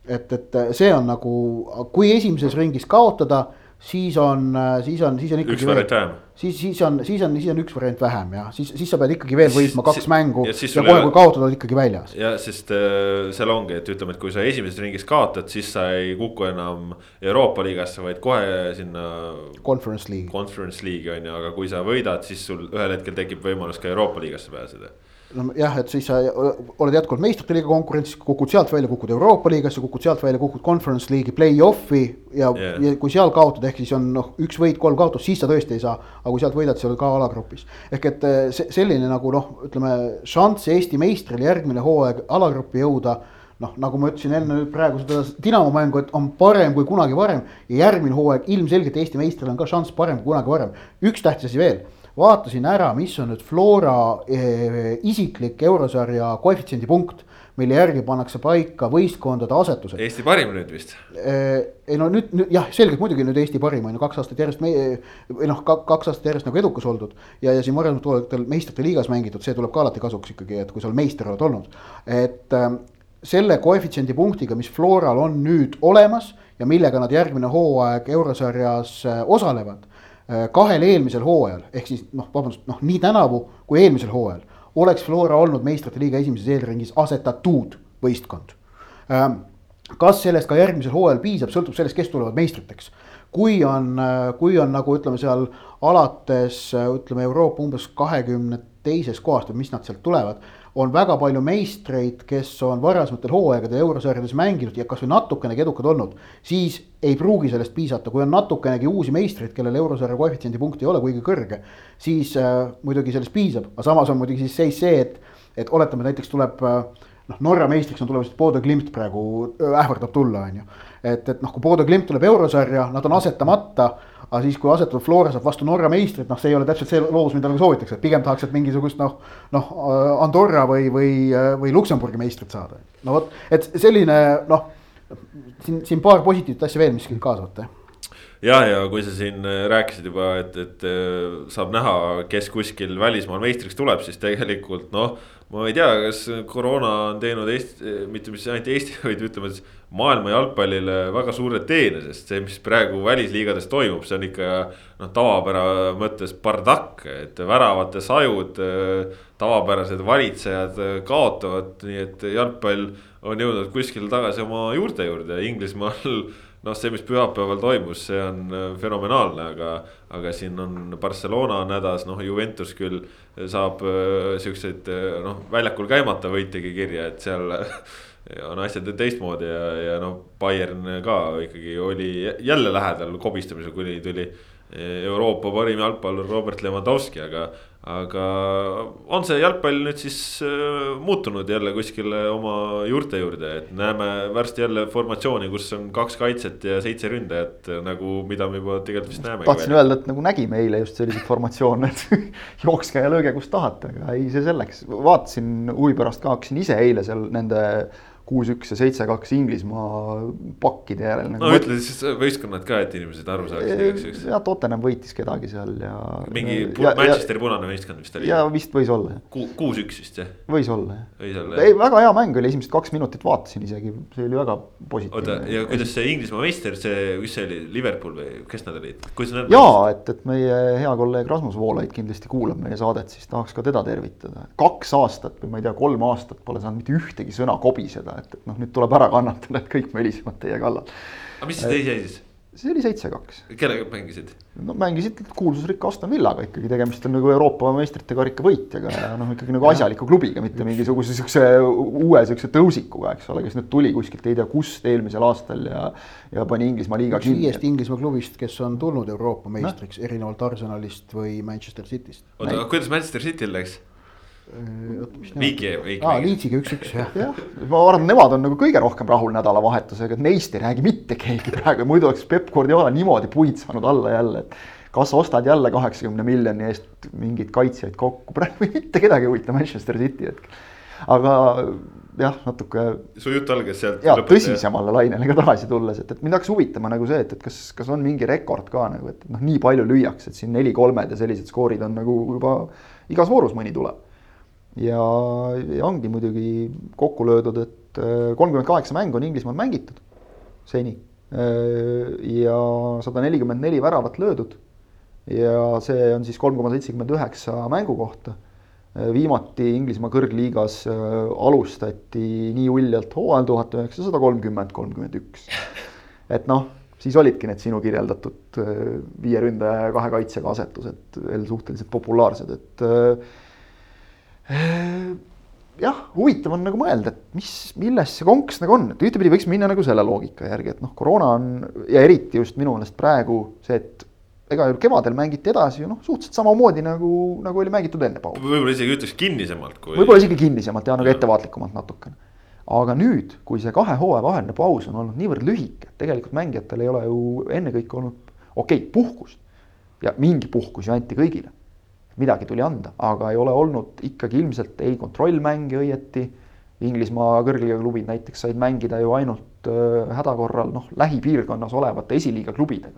et, et see on nagu, kui esimeses ringis kaotada siis on, siis on, siis on ikkagi. üks variant vähem. siis, siis on, siis on, siis on üks variant vähem jah, siis, siis sa pead ikkagi veel võitma kaks siis, mängu ja, ja kohe, kui kaotad, oled ikkagi väljas. ja sest äh, seal ongi, et ütleme, et kui sa esimeses ringis kaotad, siis sa ei kuku enam Euroopa liigasse, vaid kohe sinna. Conference League. Conference League'i on ju, aga kui sa võidad, siis sul ühel hetkel tekib võimalus ka Euroopa liigasse pääseda nojah, et siis sa oled jätkuvalt meistrite liiga konkurentsis, kukud sealt välja, kukud Euroopa liigasse, kukud sealt välja, kukud Conference League'i play-off'i ja yeah., ja kui seal kaotad, ehk siis on noh, üks võit, kolm kaotust, siis sa tõesti ei saa. aga kui sealt võidad, siis oled ka alagrupis. ehk et eh, see selline nagu noh, ütleme šanss Eesti meistril järgmine hooaeg alagruppi jõuda noh, nagu ma ütlesin enne praegu seda Dinamo mängu, et on parem kui kunagi varem ja järgmine hooaeg ilmselgelt Eesti meistril on ka šanss parem kui kunagi varem. üks tähtis asi veel vaatasin ära, mis on nüüd Flora eh, isiklik eurosarja koefitsiendi punkt mille järgi pannakse paika võistkondade asetused. Eesti parim nüüd vist. Eh, ei no nüüd, nüüd jah, selgelt muidugi nüüd Eesti parim on ju kaks aastat järjest meie või noh, kaks aastat järjest nagu edukas oldud. ja, ja siin varasematel hooaegadel meistrite liigas mängitud, see tuleb ka alati kasuks ikkagi, et kui sa meister oled olnud. et äh, selle koefitsiendi punktiga, mis Floral on nüüd olemas ja millega nad järgmine hooaeg eurosarjas äh, osalevad kahel eelmisel hooajal, ehk siis noh, vabandust, noh nii tänavu kui eelmisel hooajal oleks Flora olnud meistrite liiga esimeses eelringis asetatud võistkond. Ähm, kas sellest ka järgmisel hooajal piisab, sõltub sellest, kes tulevad meistriteks. kui on, äh, kui on nagu ütleme seal alates äh, ütleme Euroopa umbes kahekümne teises kohast või mis nad sealt tulevad on väga palju meistreid, kes on varasematel hooaegadel eurosarjades mänginud ja kasvõi natukenegi edukad olnud, siis ei pruugi sellest piisata, kui on natukenegi uusi meistreid, kellel eurosarja koefitsiendi punkt ei ole kuigi kõrge, siis äh, muidugi sellest piisab, aga samas on muidugi siis seis see, et, et oletame, näiteks tuleb äh, noh, Norra meistriks on tulemas Bodo Glimt praegu äh, ähvardab tulla, on ju. Et, et noh, kui Bodo Glimt tuleb eurosarja, nad on asetamata aga siis, kui asetub Flora saab vastu Norra meistrit, noh, see ei ole täpselt see loos, mida nagu soovitakse, et pigem tahaks, et mingisugust noh, noh Andorra või, või, või Luksemburgi meistrit saada. no vot, et selline noh, siin, siin paar positiivset asja veel, mis kaasa võtta jah, ja kui sa siin rääkisid juba, et, et äh, saab näha, kes kuskil välismaal meistriks tuleb, siis tegelikult noh. ma ei tea, kas koroona on teinud Eesti, mitte mis ainult Eesti, <laughs> vaid ütleme siis maailma jalgpallile väga suure teene, sest see, mis praegu välisliigades toimub, see on ikka. noh, tavapära mõttes bardakk, et väravate sajud, tavapärased valitsejad kaotavad, nii et jalgpall on jõudnud kuskil tagasi oma juurte juurde, Inglismaal noh, see, mis pühapäeval toimus, see on fenomenaalne, aga, aga siin on Barcelona on hädas, noh, Juventus küll saab äh, siukseid äh, noh, väljakul käimata võitegi kirja, et seal <laughs> on asjad teistmoodi ja, ja noh, Bayern ka ikkagi oli jälle lähedal kobistamisel, kuni tuli Euroopa parim jalgpallur Robert Lewandowski, aga aga on see jalgpall nüüd siis äh, muutunud jälle kuskile oma juurte juurde, et näeme varsti jälle formatsiooni, kus on kaks kaitset ja seitse ründajat nagu, mida me juba tegelikult vist näeme. tahtsin öelda, et nagu nägime eile just selliseid formatsioone, et <laughs> jookske ja lööge, kus tahate, aga ei, see selleks. vaatasin huvi pärast ka, hakkasin ise eile seal nende kuus-üks ja seitse-kaks Inglismaa pakkide järel nagu. no ütle siis võistkonnad ka, et inimesed aru saaksid igaks juhuks. ja Tottenham võitis kedagi seal ja. mingi ja, Manchesteri punane võistkond vist oli. ja vist võis olla Ku,. kuus-üks vist jah? võis olla jah. jah. ei, väga hea mäng oli, esimesed kaks minutit vaatasin isegi, see oli väga positiivne. oota, ja kuidas see Inglismaa meister, see, mis see oli, Liverpool või kes nad olid? jaa, et, et meie hea kolleeg Rasmus Voolaid kindlasti kuulab meie saadet, siis tahaks ka teda tervitada. kaks aastat või ma ei tea, kolm aastat pole saanud mitte ühtegi sõna kobiseda et, et noh, nüüd tuleb ära kannatada, et kõik mölisevad teie kallal. aga mis see teis jäi siis? see oli seitse-kaks. kellega mängisid? no mängisid kuulsusrikka Aston Villaga ikkagi, tegemist on nagu Euroopa meistrite karika võitjaga ja noh, ikkagi nagu asjaliku klubiga, mitte mingisuguse siukse uue siukse tõusikuga, eks ole, kes nüüd tuli kuskilt ei tea kust eelmisel aastal ja. ja pani Inglismaa liiga kinni. viiest Inglismaa klubist, kes on tulnud Euroopa meistriks no. erinevalt Arsenalist või Manchester Cityst. oota, aga kuidas Manchester Cityl läks? Viiki, Viiki. aa, Leedsiga üks-üks jah. jah, ma arvan, nemad on nagu kõige rohkem rahul nädalavahetusega, et neist ei räägi mitte keegi praegu, muidu oleks Peep Guardiola niimoodi puid saanud alla jälle, et. kas ostad jälle kaheksakümne miljoni eest mingeid kaitsjaid kokku, praegu mitte kedagi ei huvita Manchester City hetkel. aga jah, natuke. su jutt algas sealt. ja tõsisemale lainele ka tagasi tulles, et, et mind hakkas huvitama nagu see, et, et kas, kas on mingi rekord ka nagu, et noh, nii palju lüüakse, et siin neli-kolmed ja sellised skoorid on nagu juba igas voorus mõni tuleb ja, ja ongi muidugi kokku löödud, et äh, kolmkümmend kaheksa mängu on Inglismaal mängitud seni. Äh, ja sada nelikümmend neli väravat löödud. ja see on siis kolm koma seitsekümmend üheksa mängu kohta. Äh, viimati Inglismaa kõrgliigas alustati nii uljalt hooajal tuhat üheksasada kolmkümmend, kolmkümmend üks. et noh, siis olidki need sinu kirjeldatud viie ründaja ja kahe kaitsjaga asetused veel suhteliselt populaarsed, et jah, huvitav on nagu mõelda, et mis, milles see konks nagu on, et ühtepidi võiks minna nagu selle loogika järgi, et noh, koroona on ja eriti just minu meelest praegu see, et ega ju kevadel mängiti edasi ju noh, suhteliselt samamoodi nagu, nagu oli mängitud enne pausi. võib-olla isegi ütleks kinnisemalt kui. võib-olla isegi kinnisemalt ja nagu ettevaatlikumalt natukene. aga nüüd, kui see kahe hooaja vaheline paus on olnud niivõrd lühike, tegelikult mängijatel ei ole ju ennekõike olnud okei okay,, puhkust ja mingi puhkus ju anti kõigile midagi tuli anda, aga ei ole olnud ikkagi ilmselt ei kontrollmänge õieti. Inglismaa kõrgliiga klubid näiteks said mängida ju ainult äh, häda korral noh, lähipiirkonnas olevate esiliiga klubidega.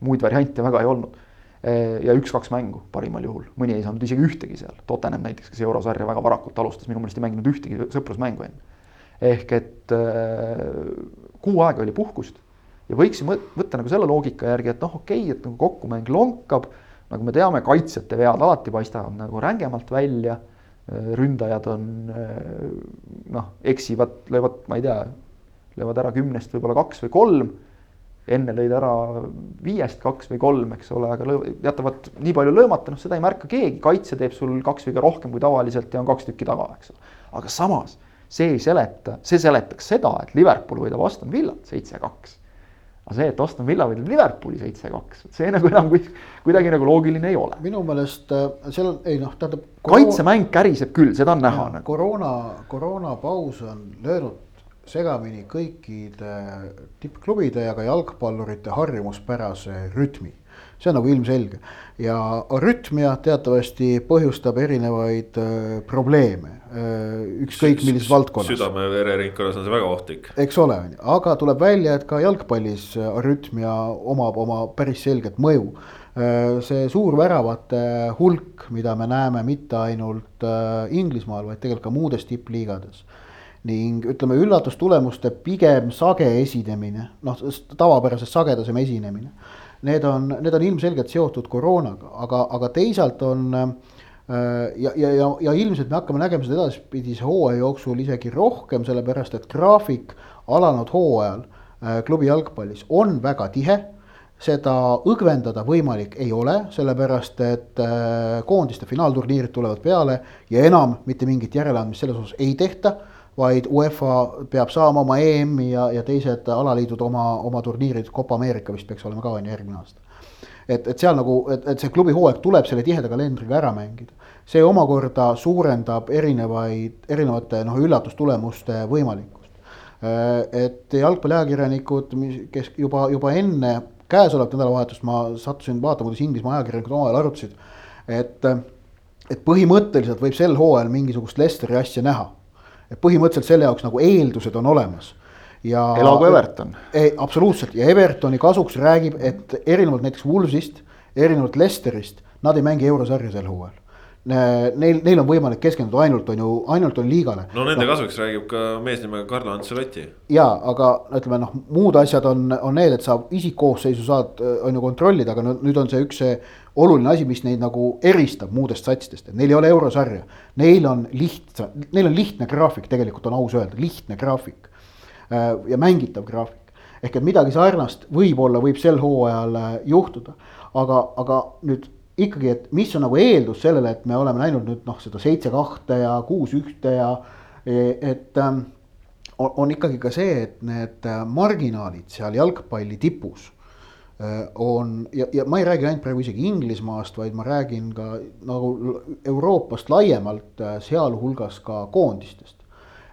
muid variante väga ei olnud e,. ja üks-kaks mängu parimal juhul, mõni ei saanud isegi ühtegi seal, Tottenham näiteks, kes eurosarja väga varakult alustas, minu meelest ei mänginud ühtegi sõprusmängu enne. ehk et äh, kuu aega oli puhkust ja võiks võtta nagu selle loogika järgi, et noh, okei okay,, et nagu kokkumäng lonkab nagu me teame, kaitsjate vead alati paistavad nagu rängemalt välja. ründajad on noh, eksivad, löövad, ma ei tea, löövad ära kümnest võib-olla kaks või kolm. enne lõid ära viiest kaks või kolm, eks ole, aga jätavad nii palju löömata, noh, seda ei märka keegi, kaitse teeb sul kaks viga rohkem kui tavaliselt ja on kaks tükki taga, eks ole. aga samas see ei seleta, see seletaks seda, et Liverpool võidab Aston Villat seitse-kaks aga see, et Aston Villa võidab Liverpooli seitse-kaks, see nagu enam kuidagi nagu loogiline ei ole. minu meelest äh, seal ei noh, tähendab. kaitsemäng käriseb küll, seda on näha. Nagu. koroona, koroonapaus on löönud segamini kõikide tippklubide ja ka jalgpallurite harjumuspärase rütmi see on nagu ilmselge ja arütmia teatavasti põhjustab erinevaid äh, probleeme äh, ükskõik millises valdkonnas. südame-vereringkonnas on see väga ohtlik. eks ole, on ju, aga tuleb välja, et ka jalgpallis arütmia omab oma päris selget mõju äh, see suur väravate hulk, mida me näeme mitte ainult äh, Inglismaal, vaid tegelikult ka muudes tippliigades ning ütleme, üllatustulemuste pigem sage esinemine, noh, tavapärasest sagedasem esinemine. Need on, need on ilmselgelt seotud koroonaga, aga, aga teisalt on äh, ja, ja, ja, ja ilmselt me hakkame nägema seda edaspidise hooaja jooksul isegi rohkem, sellepärast et graafik alanud hooajal äh, klubi jalgpallis on väga tihe. Seda õgvendada võimalik ei ole, sellepärast et äh, koondiste finaalturniirid tulevad peale ja enam mitte mingit järeleandmist selles osas ei tehta vaid UEFA peab saama oma EM-i ja, ja teised alaliidud oma, oma turniirid, Copa Ameerika vist peaks olema ka on ju järgmine aasta. et, et seal nagu, et, et see klubi hooaeg tuleb selle tiheda kalendriga ära mängida. see omakorda suurendab erinevaid, erinevate noh, üllatustulemuste võimalikkust. et jalgpalliajakirjanikud, kes juba, juba enne käesolevat nädalavahetust ma sattusin vaatama, kuidas Inglismaa ajakirjanikud omavahel arutasid, et, et põhimõtteliselt võib sel hooajal mingisugust Lesteri asja näha et põhimõtteliselt selle jaoks nagu eeldused on olemas. ja. elagu Everton e,. absoluutselt ja Evertoni kasuks räägib, et erinevalt näiteks Wolvesist, erinevalt Lesterist, nad ei mängi eurosarja sel hooajal neil, neil on võimalik keskenduda ainult on ju, ainult on liigale. no nende no, kasuks räägib ka mees nimega Carlo Ancelotti. ja, aga ütleme noh, muud asjad on, on need, et sa isikkoosseisu saad, on ju kontrollida, aga nüüd on see üks see oluline asi, mis neid nagu eristab muudest satsidest, et neil ei ole eurosarja. Neil on lihtsa, neil on lihtne graafik, tegelikult on aus öelda, lihtne graafik äh, ja mängitav graafik. ehk et midagi sarnast võib-olla võib sel hooajal äh, juhtuda, aga, aga nüüd ikkagi, et mis on nagu eeldus sellele, et me oleme näinud nüüd noh, seda seitse kahte ja kuus ühte ja et ähm, on, on ikkagi ka see, et need äh, marginaalid seal jalgpalli tipus on ja, ja ma ei räägi ainult praegu isegi Inglismaast, vaid ma räägin ka nagu Euroopast laiemalt, äh, sealhulgas ka koondistest.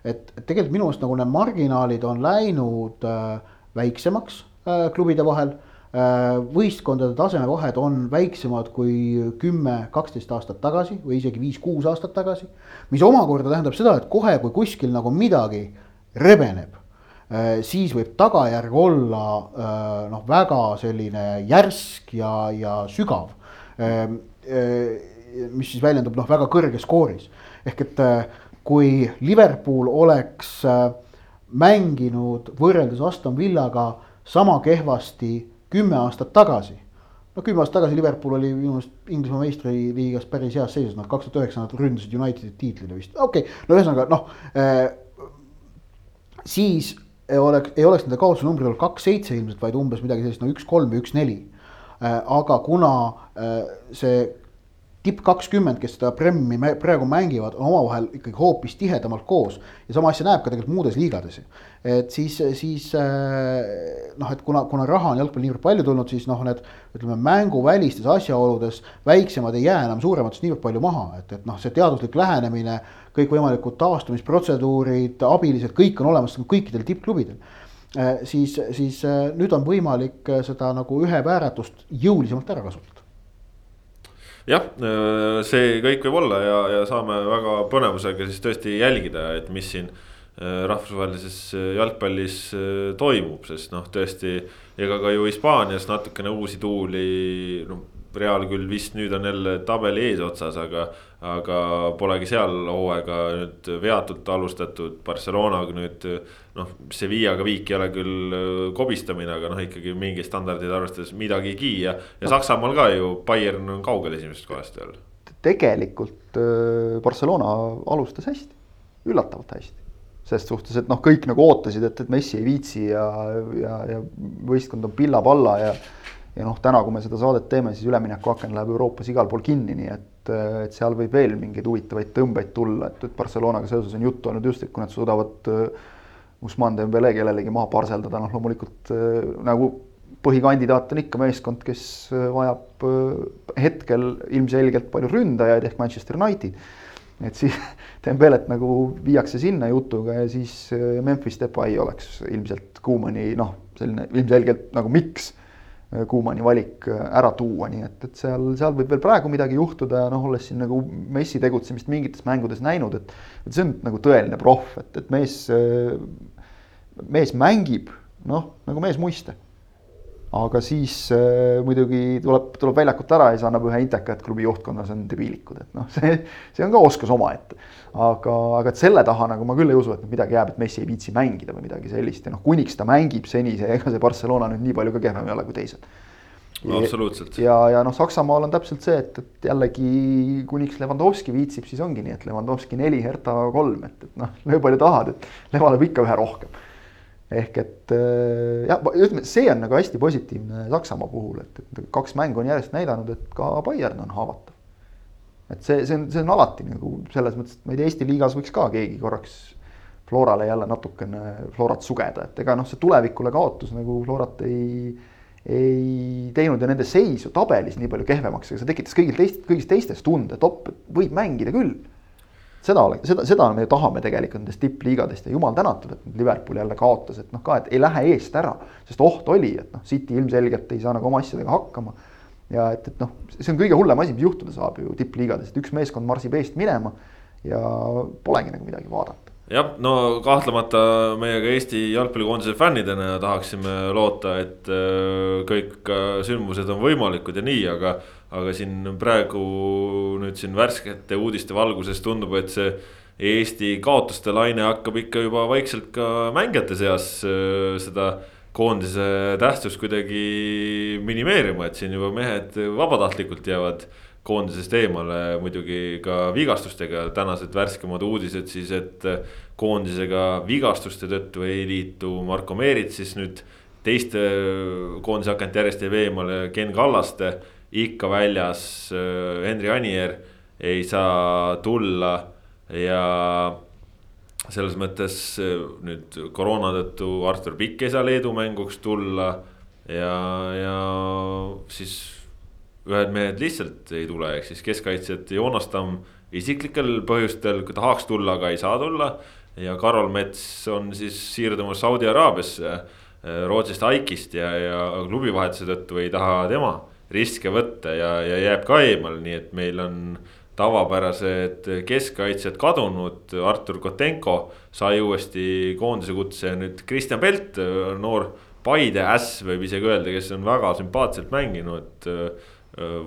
et, et tegelikult minu meelest nagu need marginaalid on läinud äh, väiksemaks äh, klubide vahel Äh, võistkondade tasemevahed on väiksemad kui kümme, kaksteist aastat tagasi või isegi viis-kuus aastat tagasi. mis omakorda tähendab seda, et kohe, kui kuskil nagu midagi rebeneb, äh, siis võib tagajärg olla äh, noh, väga selline järsk ja, ja sügav. mis siis väljendub noh, väga kõrges skooris ehk et kui Liverpool oleks mänginud võrreldes Aston Villaga sama kehvasti kümme aastat tagasi. no kümme aastat tagasi Liverpool oli minu meelest Inglismaa meistriliigas päris heas seisus, nad kaks tuhat üheksa nad ründasid Unitedi tiitlile vist, okei okay., no ühesõnaga noh äh,. siis oleks, ei oleks nende kaotuse numbrid olnud kaks seitse ilmselt, vaid umbes midagi sellist, no üks kolm või üks neli äh,. aga kuna äh, see tipp kakskümmend, kes seda Premi praegu mängivad, on omavahel ikkagi hoopis tihedamalt koos. ja sama asja näeb ka tegelikult muudes liigades. et siis, siis äh, noh, et kuna, kuna raha on jalgpalli niivõrd palju tulnud, siis noh, need ütleme mänguvälistes asjaoludes väiksemad ei jää enam suurematest niivõrd palju maha, et, et noh, see teaduslik lähenemine, kõikvõimalikud taastumisprotseduurid, abilised, kõik on olemas kõikidel tippklubidel äh, siis, siis äh, nüüd on võimalik seda nagu ühe vääratust jõulisemalt ära kasutada jah, äh, see kõik võib olla ja, ja saame väga põnevusega siis tõesti jälgida, et mis siin äh, rahvusvahelises äh, jalgpallis toimub, sest noh, tõesti. ega ka ju Hispaanias natukene uusi tuuli, noh Real küll vist nüüd on jälle tabeli eesotsas, aga, aga polegi seal hooaega nüüd veatult alustatud. Barcelonaga nüüd noh, Sevillaga viik ei ole küll äh, kobistamine, aga noh, ikkagi mingi standardid arvestades midagigi ja, ja Saksamaal ka ju Bayern on kaugel esimesest kohast veel. tegelikult äh, Barcelona alustas hästi, üllatavalt hästi ses suhtes, et noh, kõik nagu ootasid, et, et Messi ei viitsi ja, ja, ja võistkond on pilla-palla ja ja noh, täna, kui me seda saadet teeme, siis üleminekuaken läheb Euroopas igal pool kinni, nii et, et seal võib veel mingeid huvitavaid tõmbeid tulla, et, et Barcelonaga seoses on juttu olnud just, et kui nad suudavad uh, Usman Dembele kellelegi maha parseldada, noh loomulikult uh, nagu põhikandidaat on ikka meeskond, kes vajab hetkel ilmselgelt palju ründajaid ehk Manchester United. et siis <laughs> Dembelet nagu viiakse sinna jutuga ja siis Memphis Depay oleks ilmselt Kuumani noh, selline ilmselgelt nagu miks Kuumani valik ära tuua, nii et, et seal, seal võib veel praegu midagi juhtuda ja noh, olles siin nagu Messi tegutsemist mingites mängudes näinud, et, et see on nagu tõeline proff, et, et mees, mees mängib noh, nagu mees muiste aga siis äh, muidugi tuleb, tuleb väljakult ära ja siis annab ühe inteka, et klubi juhtkonnas on debiilikud, et noh, <laughs> see, see on ka oskus omaette. aga, aga et selle taha nagu ma küll ei usu, et midagi jääb, et Messi ei viitsi mängida või midagi sellist ja noh, kuniks ta mängib seni, see, ega see Barcelona nüüd nii palju ka kehvem ei ole kui teised no,. absoluutselt. ja, ja noh, Saksamaal on täpselt see, et, et jällegi kuniks Levanovski viitsib, siis ongi nii, et Levanovski neli, Herta kolm, et, et noh, löö palju tahad, et Leva lööb ikka ühe rohkem ehk et äh, jah, ütleme, see on nagu hästi positiivne Saksamaa puhul, et, et kaks mängu on järjest näidanud, et ka Bayern on haavatav. et see, see on, see on alati nagu selles mõttes, et ma ei tea, Eesti liigas võiks ka keegi korraks Florale jälle natukene Florat sugeda, et ega noh, see tulevikule kaotus nagu Florat ei, ei teinud ja nende seisu tabelis nii palju kehvemaks, aga see tekitas kõigil teist, kõigis teistes tunde, et op, võib mängida küll seda ole, seda, seda me tahame tegelikult nendest tippliigadest ja jumal tänatud, et Liverpool jälle kaotas, et noh, ka, et ei lähe eest ära, sest oht oli, et noh, City ilmselgelt ei saa nagu oma asjadega hakkama. ja et, et noh, see on kõige hullem asi, mis juhtuda saab ju tippliigades, et üks meeskond marsib eest minema ja polegi nagu midagi vaadata jah, no kahtlemata meie ka Eesti jalgpallikoondise fännidena tahaksime loota, et äh, kõik sündmused on võimalikud ja nii, aga aga siin praegu nüüd siin värskete uudiste valguses tundub, et see Eesti kaotuste laine hakkab ikka juba vaikselt ka mängijate seas äh, seda koondise tähtsust kuidagi minimeerima, et siin juba mehed vabatahtlikult jäävad koondisest eemale muidugi ka vigastustega, tänased värskemad uudised siis, et koondisega vigastuste tõttu ei liitu Marko Meerits siis nüüd teiste koondise hakanud järjest jääb eemale Ken Kallaste ikka väljas. Äh, Henri Anier ei saa tulla ja selles mõttes äh, nüüd koroona tõttu Artur Pikk ei saa Leedu mänguks tulla ja, ja siis ühed mehed lihtsalt ei tule, ehk siis keskkaitsjad Joonas Tamm isiklikel põhjustel tahaks tulla, aga ei saa tulla. ja Karol Mets on siis siirdumas Saudi Araabiasse äh, Rootsist Aikist ja, ja klubivahetuse tõttu ei taha tema riske võtta ja, ja jääb ka eemal, nii et meil on tavapärased keskkaitsjad kadunud, Artur Kotenko sai uuesti koondise kutse, nüüd Kristjan Pelt, noor Paide äss võib isegi öelda, kes on väga sümpaatselt mänginud.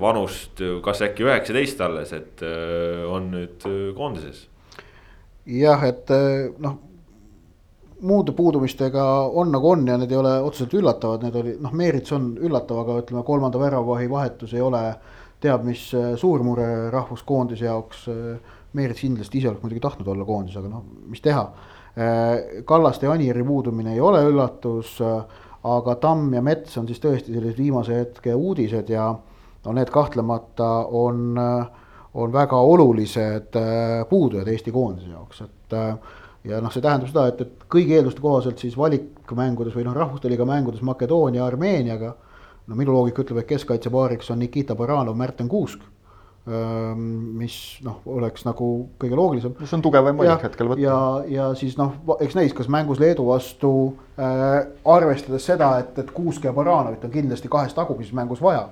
vanust kas äkki üheksateist alles, et on nüüd koondises. jah, et noh muude puudumistega on nagu on ja need ei ole otseselt üllatavad, need oli noh, Meerits on üllatav, aga ütleme, kolmanda väravahi vahetus ei ole teab mis äh, suur mure rahvuskoondise jaoks. Äh, Meerits kindlasti ise oleks muidugi tahtnud olla koondises, aga noh, mis teha. Äh, Kallaste ja Anieri puudumine ei ole üllatus, aga Tamm ja Mets on siis tõesti sellised viimase hetke uudised ja no need kahtlemata on, on väga olulised puudujad Eesti koondise jaoks, et ja noh, see tähendab seda, et, et kõigi eelduste kohaselt siis valikmängudes või noh, rahvuste liiga mängudes Makedoonia, Armeeniaga. no minu loogika ütleb, et keskkaitsepaariks on Nikita Baranov, Märten Kuusk. mis noh, oleks nagu kõige loogilisem. see on tugevaim valik hetkel võtta. ja, ja siis noh, eks näis, kas mängus Leedu vastu äh, arvestades seda, et, et Kuusk ja Baranovit on kindlasti kahes tagumises mängus vaja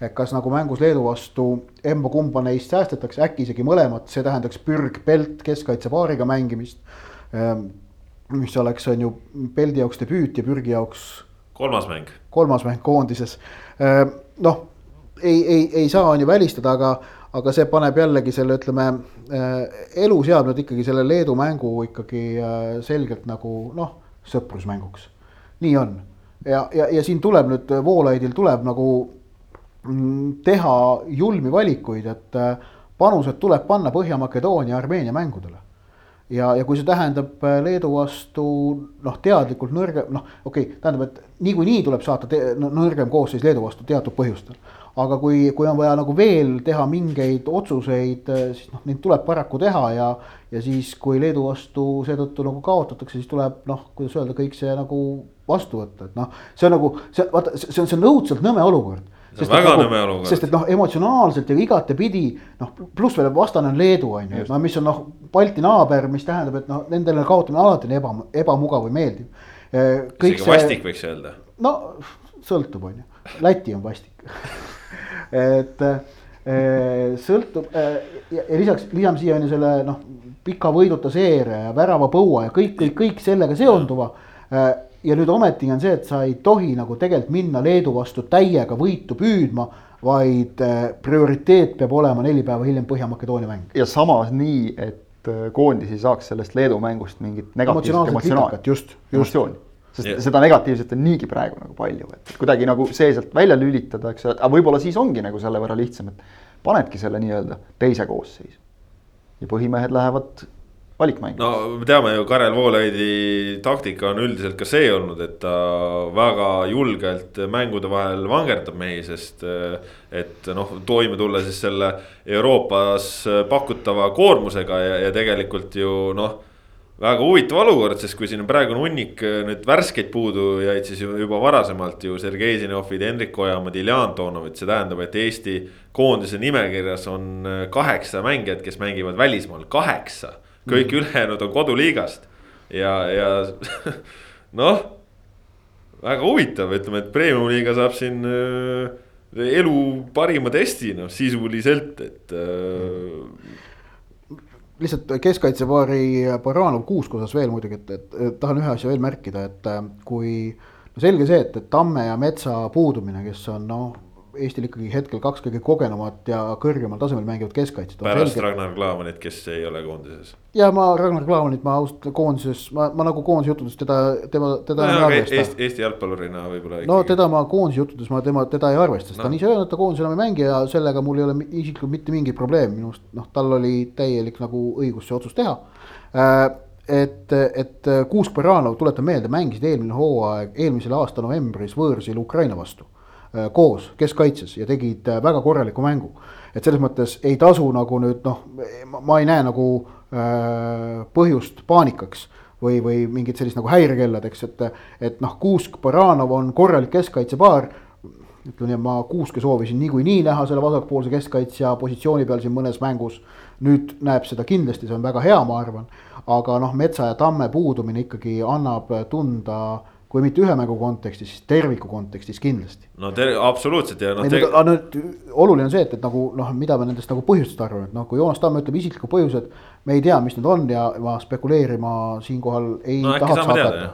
et kas nagu mängus Leedu vastu emba-kumba neist säästetakse, äkki isegi mõlemat, see tähendaks pürg-pelt keskkaitsepaariga mängimist mis oleks, on ju Peldi jaoks debüüt ja Pürgi jaoks. kolmas mäng. kolmas mäng koondises. Ehm, noh, ei, ei, ei saa on ju välistada, aga, aga see paneb jällegi selle, ütleme eh, elu seab nüüd ikkagi selle Leedu mängu ikkagi eh, selgelt nagu noh, sõprusmänguks. nii on ja, ja, ja siin tuleb nüüd Voolaidil tuleb nagu mm, teha julmi valikuid, et eh, panused tuleb panna Põhja-Makedoonia, Armeenia mängudele ja, ja kui see tähendab äh, Leedu vastu noh, teadlikult nõrgem, noh, okei okay,, tähendab, et niikuinii tuleb saata no, nõrgem koosseis Leedu vastu teatud põhjustel. aga kui, kui on vaja nagu veel teha mingeid otsuseid, äh, siis noh, neid tuleb paraku teha ja, ja siis, kui Leedu vastu seetõttu nagu kaotatakse, siis tuleb noh, kuidas öelda, kõik see nagu vastu võtta, et noh, see on nagu see, vaata, see on, see on õudselt nõme olukord see on väga nagu, nõme olukord. sest et noh, emotsionaalselt ja igatepidi noh, pluss veel vastane on Leedu on ju, no mis on noh, Balti naaber, mis tähendab, et noh, nendele kaotamine alati on eba, ebamugav või meeldiv. isegi vastik võiks öelda. no sõltub, on ju, Läti on vastik <laughs> et sõltub ja, ja lisaks lisame siia on ju selle noh, pika võiduta seeria ja väravapõua ja kõik, kõik, kõik sellega seonduva. Ja nüüd ometigi on see, et sa ei tohi nagu tegelikult minna Leedu vastu täiega võitu püüdma vaid prioriteet peab olema neli päeva hiljem Põhja-Makedoonia mäng. ja samas nii, et koondis ei saaks sellest Leedu mängust mingit negatiivset emotsionaali. just, just sest yeah. seda negatiivset on niigi praegu nagu palju, et kuidagi nagu see sealt välja lülitada, eks ju, aga võib-olla siis ongi nagu selle võrra lihtsam, et panedki selle nii-öelda teise koosseisu. ja põhimehed lähevad valikmängu. no me teame ju, Karel Voolaidi taktika on üldiselt ka see olnud, et ta väga julgelt mängude vahel vangerdab mehi, sest. et noh, toime tulla siis selle Euroopas pakutava koormusega ja, ja tegelikult ju noh väga huvitav olukord, sest kui siin on praegune hunnik äh, nüüd värskeid puudujaid, siis juba varasemalt ju Sergei Zinofid, Hendrik Ojamaa, Iljan Tonovit, see tähendab, et Eesti koondise nimekirjas on äh, kaheksa mängijat, kes mängivad välismaal, kaheksa. Kõik ülejäänud on koduliigast. Ja, ja <laughs> noh, väga huvitav, ütleme, et premium-liiga saab siin äh, elu parima testi, noh sisuliselt, et äh, lihtsalt keskkaitsepaari Baranov Kuusk osas veel muidugi, et, et, et tahan ühe asja veel märkida, et äh, kui no selge see, et, et Tamme ja Metsa puudumine, kes on noh Eestil ikkagi hetkel kaks kõige kogenumat ja kõrgemal tasemel mängivat keskkaitset. pärast selge... Ragnar Klavanit, kes ei ole koondises. ja ma Ragnar Klavanit ma ausalt koondises, ma, ma nagu koondise juttudes teda, tema, teda no,. Eesti, Eesti jalgpallurina võib-olla. no teda ma koondise juttudes ma tema, teda ei arvesta, sest no. ta on ise öelnud, et ta koondise enam ei mängi ja sellega mul ei ole isiklikult mitte mingit probleemi, minu arust noh, tal oli täielik nagu õigus see otsus teha äh, et, et Kuusk Baranov, tuletan meelde, mängisid eelmine hooaeg, eelmisel aasta novembris võõrsil Ukraina vastu koos keskkaitses ja tegid äh, väga korraliku mängu. et selles mõttes ei tasu nagu nüüd noh, ma ei näe nagu äh, põhjust paanikaks või, või mingit sellist nagu häirekelladeks, et, et noh, Kuusk, Baranov on korralik keskkaitsepaar. ütlen, ma Kuuske soovisin niikuinii näha selle vasakpoolse keskkaitsja positsiooni peal siin mõnes mängus. nüüd näeb seda kindlasti, see on väga hea, ma arvan. aga noh, Metsa ja Tamme puudumine ikkagi annab tunda kui mitte ühe mängu kontekstis, siis terviku kontekstis kindlasti. no ter-, absoluutselt ja noh te.... aga nüüd oluline on see, et, et nagu noh, mida me nendest nagu põhjustest arvame, et noh, kui Joonas Tamm ütleb isiklikud põhjused. me ei tea, mis need on ja ma spekuleerima siinkohal ei no, tahaks hakata.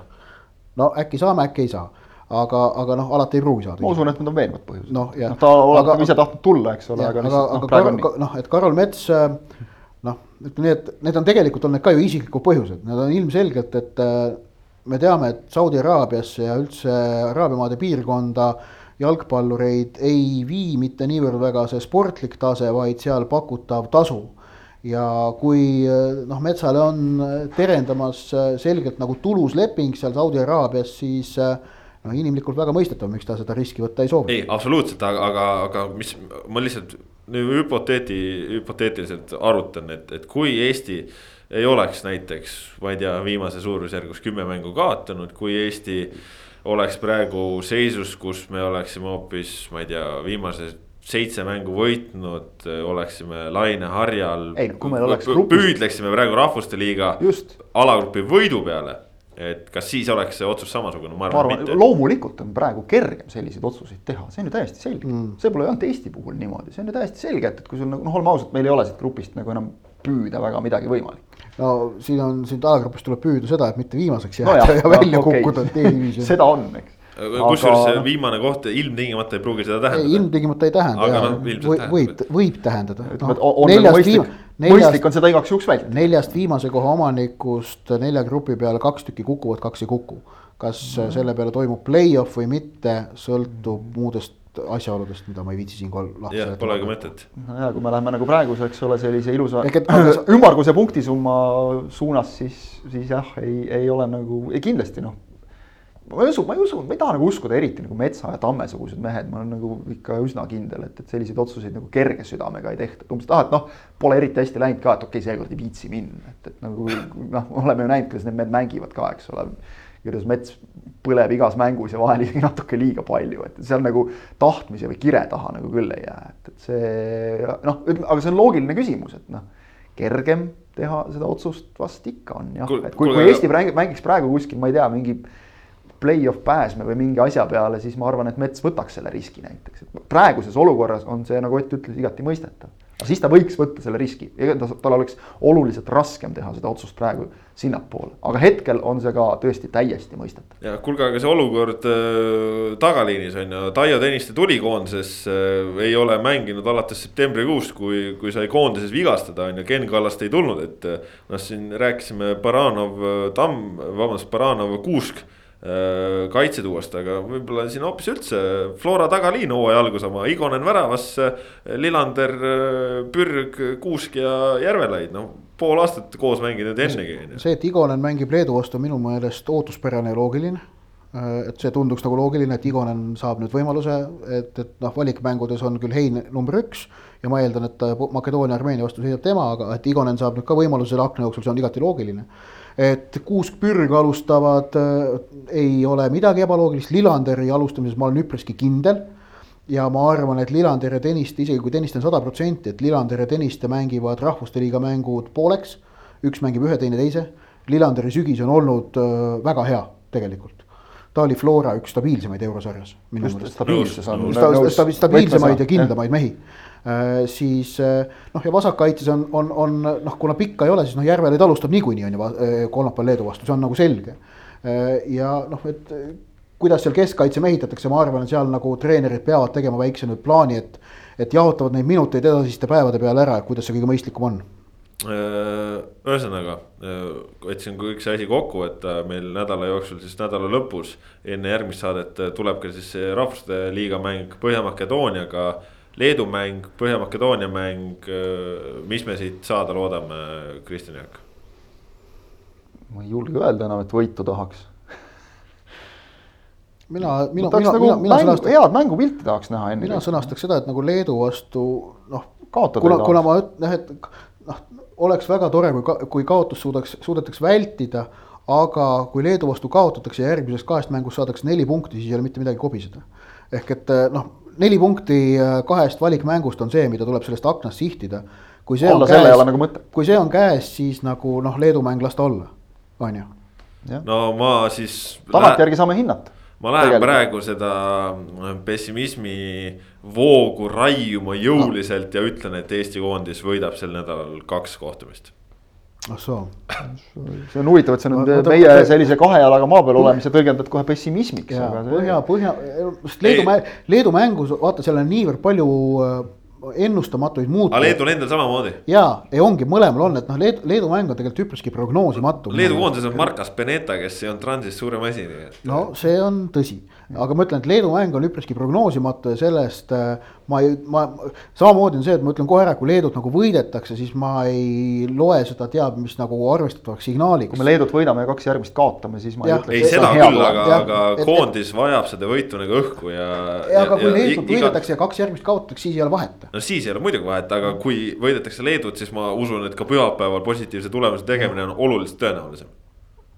no äkki saame, äkki ei saa aga, aga noh, alati ei pruugi saada. ma usun, et need on veenvad põhjused. noh, noh, ta oleks nagu ise tahtnud tulla, eks ole, aga. aga, aga noh, noh, et Karol Mets noh, ütleme nii, et need on tegelikult on need ka ju isiklikud põhjused, need on ilmselgelt, et me teame, et Saudi Araabiasse ja üldse Araabia maade piirkonda jalgpallureid ei vii mitte niivõrd väga see sportlik tase, vaid seal pakutav tasu. ja kui noh, Metsale on terendamas selgelt nagu tulus leping seal Saudi Araabias, siis noh, inimlikult väga mõistetav, miks ta seda riski võtta ei soovi. ei, absoluutselt, aga, aga, aga mis ma lihtsalt nüüd hüpoteeti, hüpoteetiliselt arutan, et, et kui Eesti ei oleks näiteks, ma ei tea, viimase suurusjärgus kümme mängu kaotanud, kui Eesti oleks praegu seisus, kus me oleksime hoopis, ma ei tea, viimased seitse mängu võitnud, oleksime laineharjal. ei, kui meil oleks grupis. püüdleksime praegu rahvuste liiga alagrupi võidu peale et kas siis oleks see otsus samasugune, ma arvan, arvan, mitte. loomulikult on praegu kergem selliseid otsuseid teha, see on ju täiesti selge mm., see pole ainult Eesti puhul niimoodi, see on ju täiesti selge, et, et kui sul nagu noh, oleme ausad, meil ei ole siit grupist nagu enam püüda väga midagi võimalik no siin on, siit ajagrupist tuleb püüda seda, et mitte viimaseks jääda no ja, ja välja okay. kukkuda D-divisiooni <laughs> seda on, eks. kusjuures see viimane koht ilmtingimata ei pruugi seda tähendada. ilmtingimata ei tähenda, aga noh, ilmselt võib, võib tähendada. ütleme, et on nagu mõistlik, mõistlik on seda igaks juhuks vältida. neljast viimase koha omanikust nelja grupi peale kaks tükki kukuvad, kaks ei kuku. kas mm. selle peale toimub play-off või mitte, sõltub muudest asjaoludest, mida ma ei viitsi siinkohal lahti seletada. Polegi mõtet. ja kui me läheme nagu praeguse, eks ole, sellise ilusa <clears throat> ümmarguse punktisumma suunas, siis, siis jah, ei, ei ole nagu, ei kindlasti noh. ma ei usu, ma ei usu, ma ei taha nagu uskuda, eriti nagu Metsa ja Tamme sugused mehed, ma olen nagu ikka üsna kindel, et, et selliseid otsuseid nagu kerge südamega ei tehta, et umbes, et ah, et noh, pole eriti hästi läinud ka, et okei okay,, seekord ei viitsi minna, et, et nagu noh, oleme ju näinud, kuidas need mehed mängivad ka, eks ole kuidas mets põleb igas mängus ja vahel isegi natuke liiga palju, et seal nagu tahtmise või kire taha nagu küll ei jää, et, et see noh, aga see on loogiline küsimus, et noh, kergem teha seda otsust vast ikka on jah, et kui, kui Eesti mängiks praegu kuskil, ma ei tea, mingi play-off pääsme või mingi asja peale, siis ma arvan, et Mets võtaks selle riski näiteks, et praeguses olukorras on see, nagu Ott ütles, igati mõistetav aga siis ta võiks võtta selle riski, tal oleks oluliselt raskem teha seda otsust praegu sinnapoole, aga hetkel on see ka tõesti täiesti mõistetav. ja kuulge, aga see olukord äh, tagaliinis on ju, Taio Tõniste tuli koondises äh,, ei ole mänginud alates septembrikuust, kui, kui sai koondises vigastada on ju, Ken Kallast ei tulnud, et. noh, siin rääkisime Baranov, Tamm, vabandust, Baranov, Kuusk Äh, kaitsetuuast, aga võib-olla siin hoopis üldse Flora tagaliin hooaja algus oma, Igonen väravasse. Lillander, äh, Pürg, Kuusk ja Järvelaid, noh pool aastat koos mänginud ennegi. see, et Igonen mängib Leedu vastu, minu meelest ootuspärane ja loogiline. Äh, et see tunduks nagu loogiline, et Igonen saab nüüd võimaluse, et, et noh, valikmängudes on küll Hein number üks. ja ma eeldan, et Makedoonia, Armeenia vastu seisab tema, aga et Igonen saab nüüd ka võimaluse selle akna jooksul, see on igati loogiline et Kuusk, Pürg alustavad, äh, ei ole midagi ebaloogilist, Lillanderi alustamises ma olen üpriski kindel. ja ma arvan, et Lillander ja Tõniste, isegi kui Tõniste on sada protsenti, et Lillander ja Tõniste mängivad rahvuste liiga mängud pooleks. üks mängib ühe, teine teise. Lillanderi sügis on olnud äh, väga hea tegelikult ta oli Flora üks stabiilsemaid eurosarjas. stabiilsemaid ja kindlamaid mehi siis äh, noh, ja vasakkaitses on, on, on noh, kuna pikka ei ole, siis noh, Järvelaid alustab niikuinii on ju äh, kolmapäeval Leedu vastu, see on nagu selge. ja noh, et kuidas seal keskkaitse mehitatakse, ma arvan, et seal nagu treenerid peavad tegema väikse nüüd plaani, et. et jaotavad neid minuteid edasiste päevade peale ära, kuidas see kõige mõistlikum on ühesõnaga, võtsin kõik see asi kokku, et meil nädala jooksul siis nädala lõpus enne järgmist saadet tuleb ka siis rahvuste liiga mäng Põhja-Makedooniaga Leedu mäng, Põhja-Makedoonia mäng, mis me siit saada loodame, Kristjan Jaak? ma ei julge öelda enam, et võitu tahaks mina, mina, mina, nagu mina, mina sõnastaks. head mängupilti tahaks näha enne. mina sõnastaks seda, et nagu Leedu vastu noh. kuna, kuna ma ütlen, et noh, oleks väga tore, kui, kui kaotus suudaks, suudetaks vältida. aga kui Leedu vastu kaotatakse ja järgmisest kahest mängust saadakse neli punkti, siis ei ole mitte midagi kobiseda. ehk et noh neli punkti äh, kahest valikmängust on see, mida tuleb sellest aknast sihtida. kui see olla on käes, nagu kui see on käes, siis nagu noh, Leedu mäng las ta olla, on ju. no ma siis. tagantjärgi saame hinnata. ma lähen Tegelikult. praegu seda äh, pessimismi voogu raiuma jõuliselt no. ja ütlen, et Eesti koondis võidab sel nädalal kaks kohtumist ah soo. see on huvitav, et sa nüüd meie ma, sellise kahe jalaga maa peal olemise tõlgendad kohe pessimismiks. põhja, põhja, Leedu, Leedu mängus vaata, seal on niivõrd palju äh, ennustamatuid muutujaid. aga Leedul endal samamoodi. ja, ja ongi mõlemal on, et noh, Leedu, Leedu mäng on tegelikult üpriski prognoosimatu. Leedu koondises on Markas Beneta, kes ei olnud Transis suurem asi, no see on tõsi, aga ma ütlen, et Leedu mäng on üpriski prognoosimatu ja sellest äh, ma ei, ma samamoodi on see, et ma ütlen kohe ära, kui Leedut nagu võidetakse, siis ma ei loe seda teab mis nagu arvestatavaks signaaliks. kui me Leedut võidame ja kaks järgmist kaotame, siis ma ja, ei ütle. ei, seda küll, aga, aga et, koondis et, vajab seda võitu nagu õhku ja. ja aga kui Leedut võidetakse ja kaks järgmist kaotatakse, siis ei ole vahet. no siis ei ole muidugi vahet, aga kui võidetakse Leedut, siis ma usun, et ka pühapäeval positiivse tulemuse tegemine on oluliselt tõenäolisem.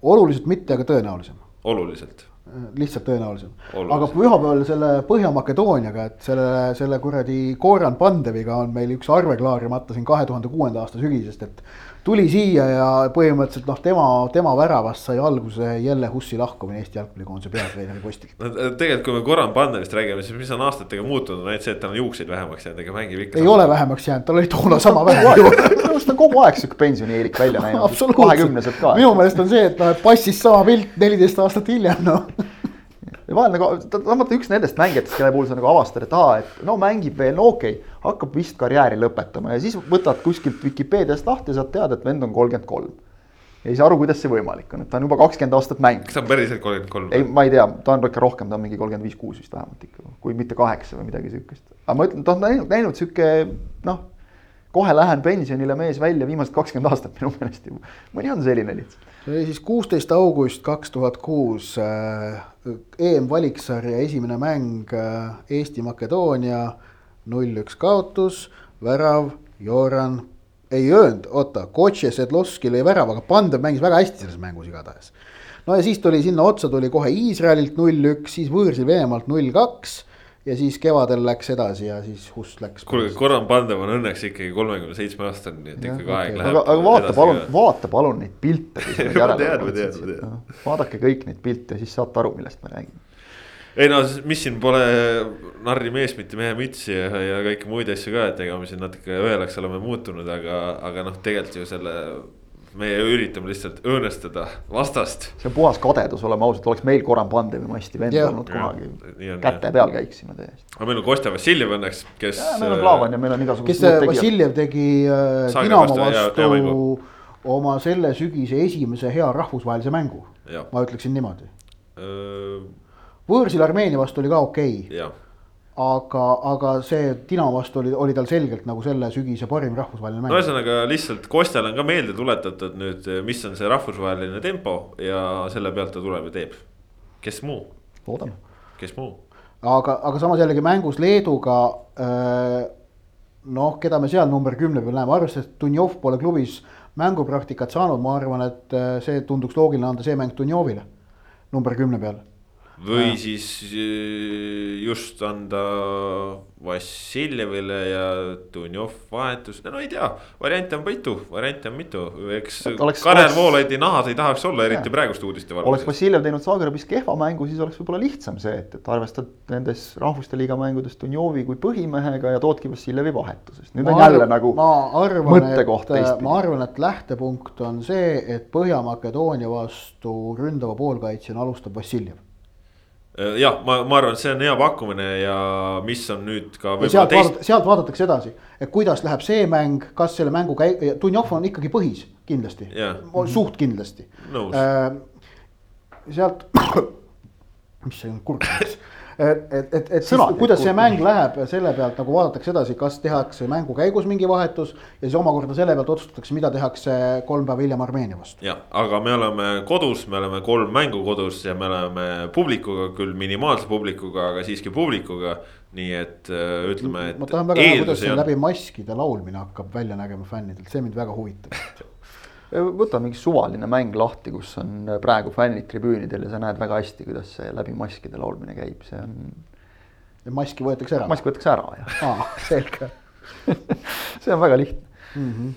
oluliselt mitte, aga tõenäolisem. oluliselt lihtsalt tõenäolisem. aga pühapäeval selle Põhja-Makedooniaga, et selle, selle kuradi Goran Pandeviga on meil üks arve klaarimata siin kahe tuhande kuuenda aasta sügisest, et tuli siia ja põhimõtteliselt noh, tema, tema väravast sai alguse Jelle Hussi lahkumine Eesti jalgpallikoondise peatreeneri postilt. no tegelikult, kui me Goran Pandevist räägime, siis mis on aastatega muutunud, on ainult see, et tal on juukseid vähemaks jäänud, ega mängib ikka. ei sama. ole vähemaks jäänud, tal oli toona <laughs> sama vähe. minu arust on kogu aeg sihuke pensionieelik välja näinud, kahekümneselt ka. minu meelest on see, et noh, et passis sama pilt neliteist aastat hiljem, noh ja vahel nagu, ta vaata üks nendest mängijatest, kelle puhul sa nagu avastad, et aa, et no mängib veel, no okei okay,, hakkab vist karjääri lõpetama ja siis võtad kuskilt Vikipeediast lahti ja saad teada, et vend on kolmkümmend kolm. ja ei saa aru, kuidas see võimalik on, et ta on juba kakskümmend aastat mänginud. kas ta on päriselt kolmkümmend kolm? ei, ma ei tea, ta on ikka rohkem, ta on mingi kolmkümmend viis, kuus vist vähemalt ikka, kui mitte kaheksa või midagi sihukest. aga ma ütlen, ta on näinud, näinud sihuke noh kohe lähen pensionile mees välja viimased kakskümmend aastat minu meelest ju. mõni on selline lihtsalt. see oli siis kuusteist august kaks tuhat kuus äh, EM-valiksarja esimene mäng äh, Eesti-Makedoonia. null-üks kaotus, värav, Joran, ei öelnud, oota, Kotše Sedlovski lõi värava, aga Pandev mängis väga hästi selles mängus igatahes. no ja siis tuli sinna otsa tuli kohe Iisraelilt null-üks, siis võõrsil Venemaalt null-kaks ja siis kevadel läks edasi ja siis Hust läks. kuulge, Goran Pandev on õnneks ikkagi kolmekümne seitsme aastane, nii et ikkagi okay. aeg läheb. aga, vaata palun, vaata palun neid pilte. <laughs> ma tean, ma tean, ma tean. vaadake kõik neid pilte siis saate aru, millest me räägime ei no mis siin pole narri mees, mitte mehe mütsi ja, ja kõiki muid asju ka, et ega me siin natuke õelaks oleme muutunud, aga, aga noh, tegelikult ju selle meie üritame lihtsalt õõnestada vastast. see on puhas kadedus, oleme ausad, oleks meil Goran Pandevi masti vend olnud kunagi. käte peal käiksime täiesti. aga meil on Kostja Vassiljev õnneks, kes. meil on Klaavan ja meil on igasugused. kes Vassiljev tegi äh, Dinamo vastu oma selle sügise esimese hea rahvusvahelise mängu. ma ütleksin niimoodi. võõrsil Armeenia vastu oli ka okei okay aga, aga see Dinamo vastu oli, oli tal selgelt nagu selle sügise parim rahvusvaheline mäng. no ühesõnaga lihtsalt Kostjale on ka meelde tuletatud nüüd, mis on see rahvusvaheline tempo ja selle pealt ta tuleb ja teeb. kes muu? loodame. kes muu? aga, aga samas jällegi mängus Leeduga äh, noh, keda me seal number kümne peal näeme, arvestades, et Dunjov pole klubis mängupraktikat saanud, ma arvan, et äh, see tunduks loogiline anda see mäng Dunjovile number kümne peal või ja. siis äh, just anda Vassiljevile ja Dunjov vahetus, no ei tea, variante on mitu, variante on mitu, eks Karel Voolaidi nahas ei tahaks olla, eriti praeguste uudiste valguses. oleks Vassiljev teinud Zagrebis kehva mängu, siis oleks võib-olla lihtsam see, et, et arvestad nendes rahvuste liiga mängudes Dunjovi kui põhimehega ja toodki Vassiljevi vahetusest. nüüd ma on jälle arvan, nagu mõttekoht teistpidi. ma arvan, et lähtepunkt on see, et Põhja-Makedoonia vastu ründava poolkaitsjana alustab Vassiljev jah, ma, ma arvan, et see on hea pakkumine ja mis on nüüd ka. sealt teist... vaadata, sealt vaadatakse edasi, et kuidas läheb see mäng, kas selle mängu käi-, Dunjov on ikkagi põhis kindlasti yeah., suht kindlasti. Äh, sealt, <coughs> mis see kurb läks et, et, et, et siis, kuidas see mäng läheb, selle pealt nagu vaadatakse edasi, kas tehakse mängu käigus mingi vahetus ja siis omakorda selle pealt otsustatakse, mida tehakse kolm päeva hiljem Armeenia vastu. jah, aga me oleme kodus, me oleme kolm mängu kodus ja me oleme publikuga, küll minimaalse publikuga, aga siiski publikuga nii et äh, ütleme, et. ma tahan väga näha, kuidas see on... läbi maskide laulmine hakkab välja nägema fännidelt, see mind väga huvitab <laughs> võta mingi suvaline mäng lahti, kus on praegu fännid tribüünidel ja sa näed väga hästi, kuidas see läbi maskide laulmine käib, see on. ja maski võetakse ära? mask võetakse ära, jah aa, selge <laughs> see on väga lihtne mm. -hmm.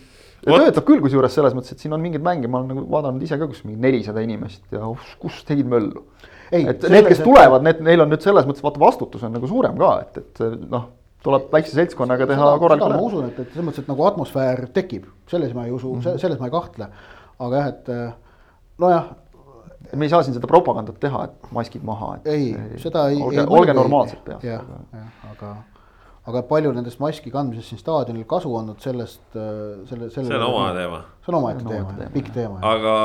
ja töötab küll, kusjuures selles mõttes, et siin on mingeid mänge, ma olen nagu vaadanud ise ka, kus mingi nelisada inimest ja oh, kus tegid möllu. et need, kes tulevad, need, neil on nüüd selles mõttes vaata vastutus on nagu suurem ka, et, et noh tuleb väikse seltskonnaga teha korralikult. ma usun, et, et selles mõttes, et nagu atmosfäär tekib, selles ma ei usu mm, -hmm. selles ma ei kahtle. aga jah, et nojah. me ei saa siin seda propagandat teha, et maskid maha, et. ei, seda ei. olge, olge normaalsed peast. jah, jah, aga, aga palju nendest maski kandmisest siin staadionil kasu olnud, sellest, äh, selle, selle. see on oma teema. see on omaette teema, teema, pikk teema. aga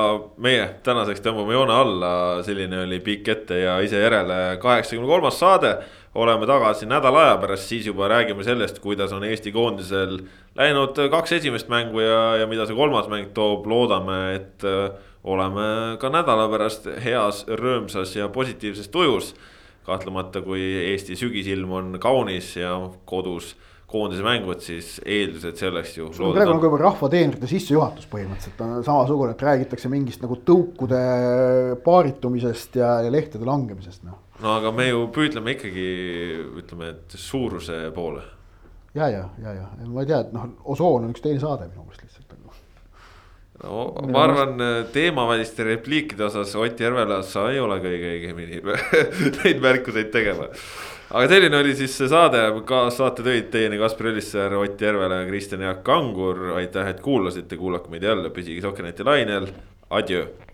meie tänaseks tõmbame joone alla, selline oli pikk ette ja ise järele kaheksakümne kolmas saade oleme tagasi nädala aja pärast, siis juba räägime sellest, kuidas on Eesti koondisel läinud kaks esimest mängu ja, ja mida see kolmas mäng toob, loodame, et äh, oleme ka nädala pärast heas, rõõmsas ja positiivses tujus. Kahtlemata, kui Eesti sügisilm on kaunis ja kodus koondise mängud, siis eeldused selleks ju. see on praegu nagu juba rahvateenrite sissejuhatus põhimõtteliselt on samasugune, et räägitakse mingist nagu tõukude paaritumisest ja, ja lehtede langemisest, noh no aga me ju püüdleme ikkagi ütleme, et suuruse poole. ja, ja, ja, ja ma ei tea, et noh, osoon on üks teine saade minu meelest lihtsalt. No ma arvan teemaväliste repliikide osas Ott Järvela, sa ei ole kõige õigemini <laughs> neid märkuseid tegema. aga selline oli siis see saade, kaassaate tõid teieni Kaspar Ülissaar, Ott Järvela ja Kristjan Jaak Kangur. aitäh, et kuulasite, kuulake meid jälle, püsige Sokkerneti lainel, adjöö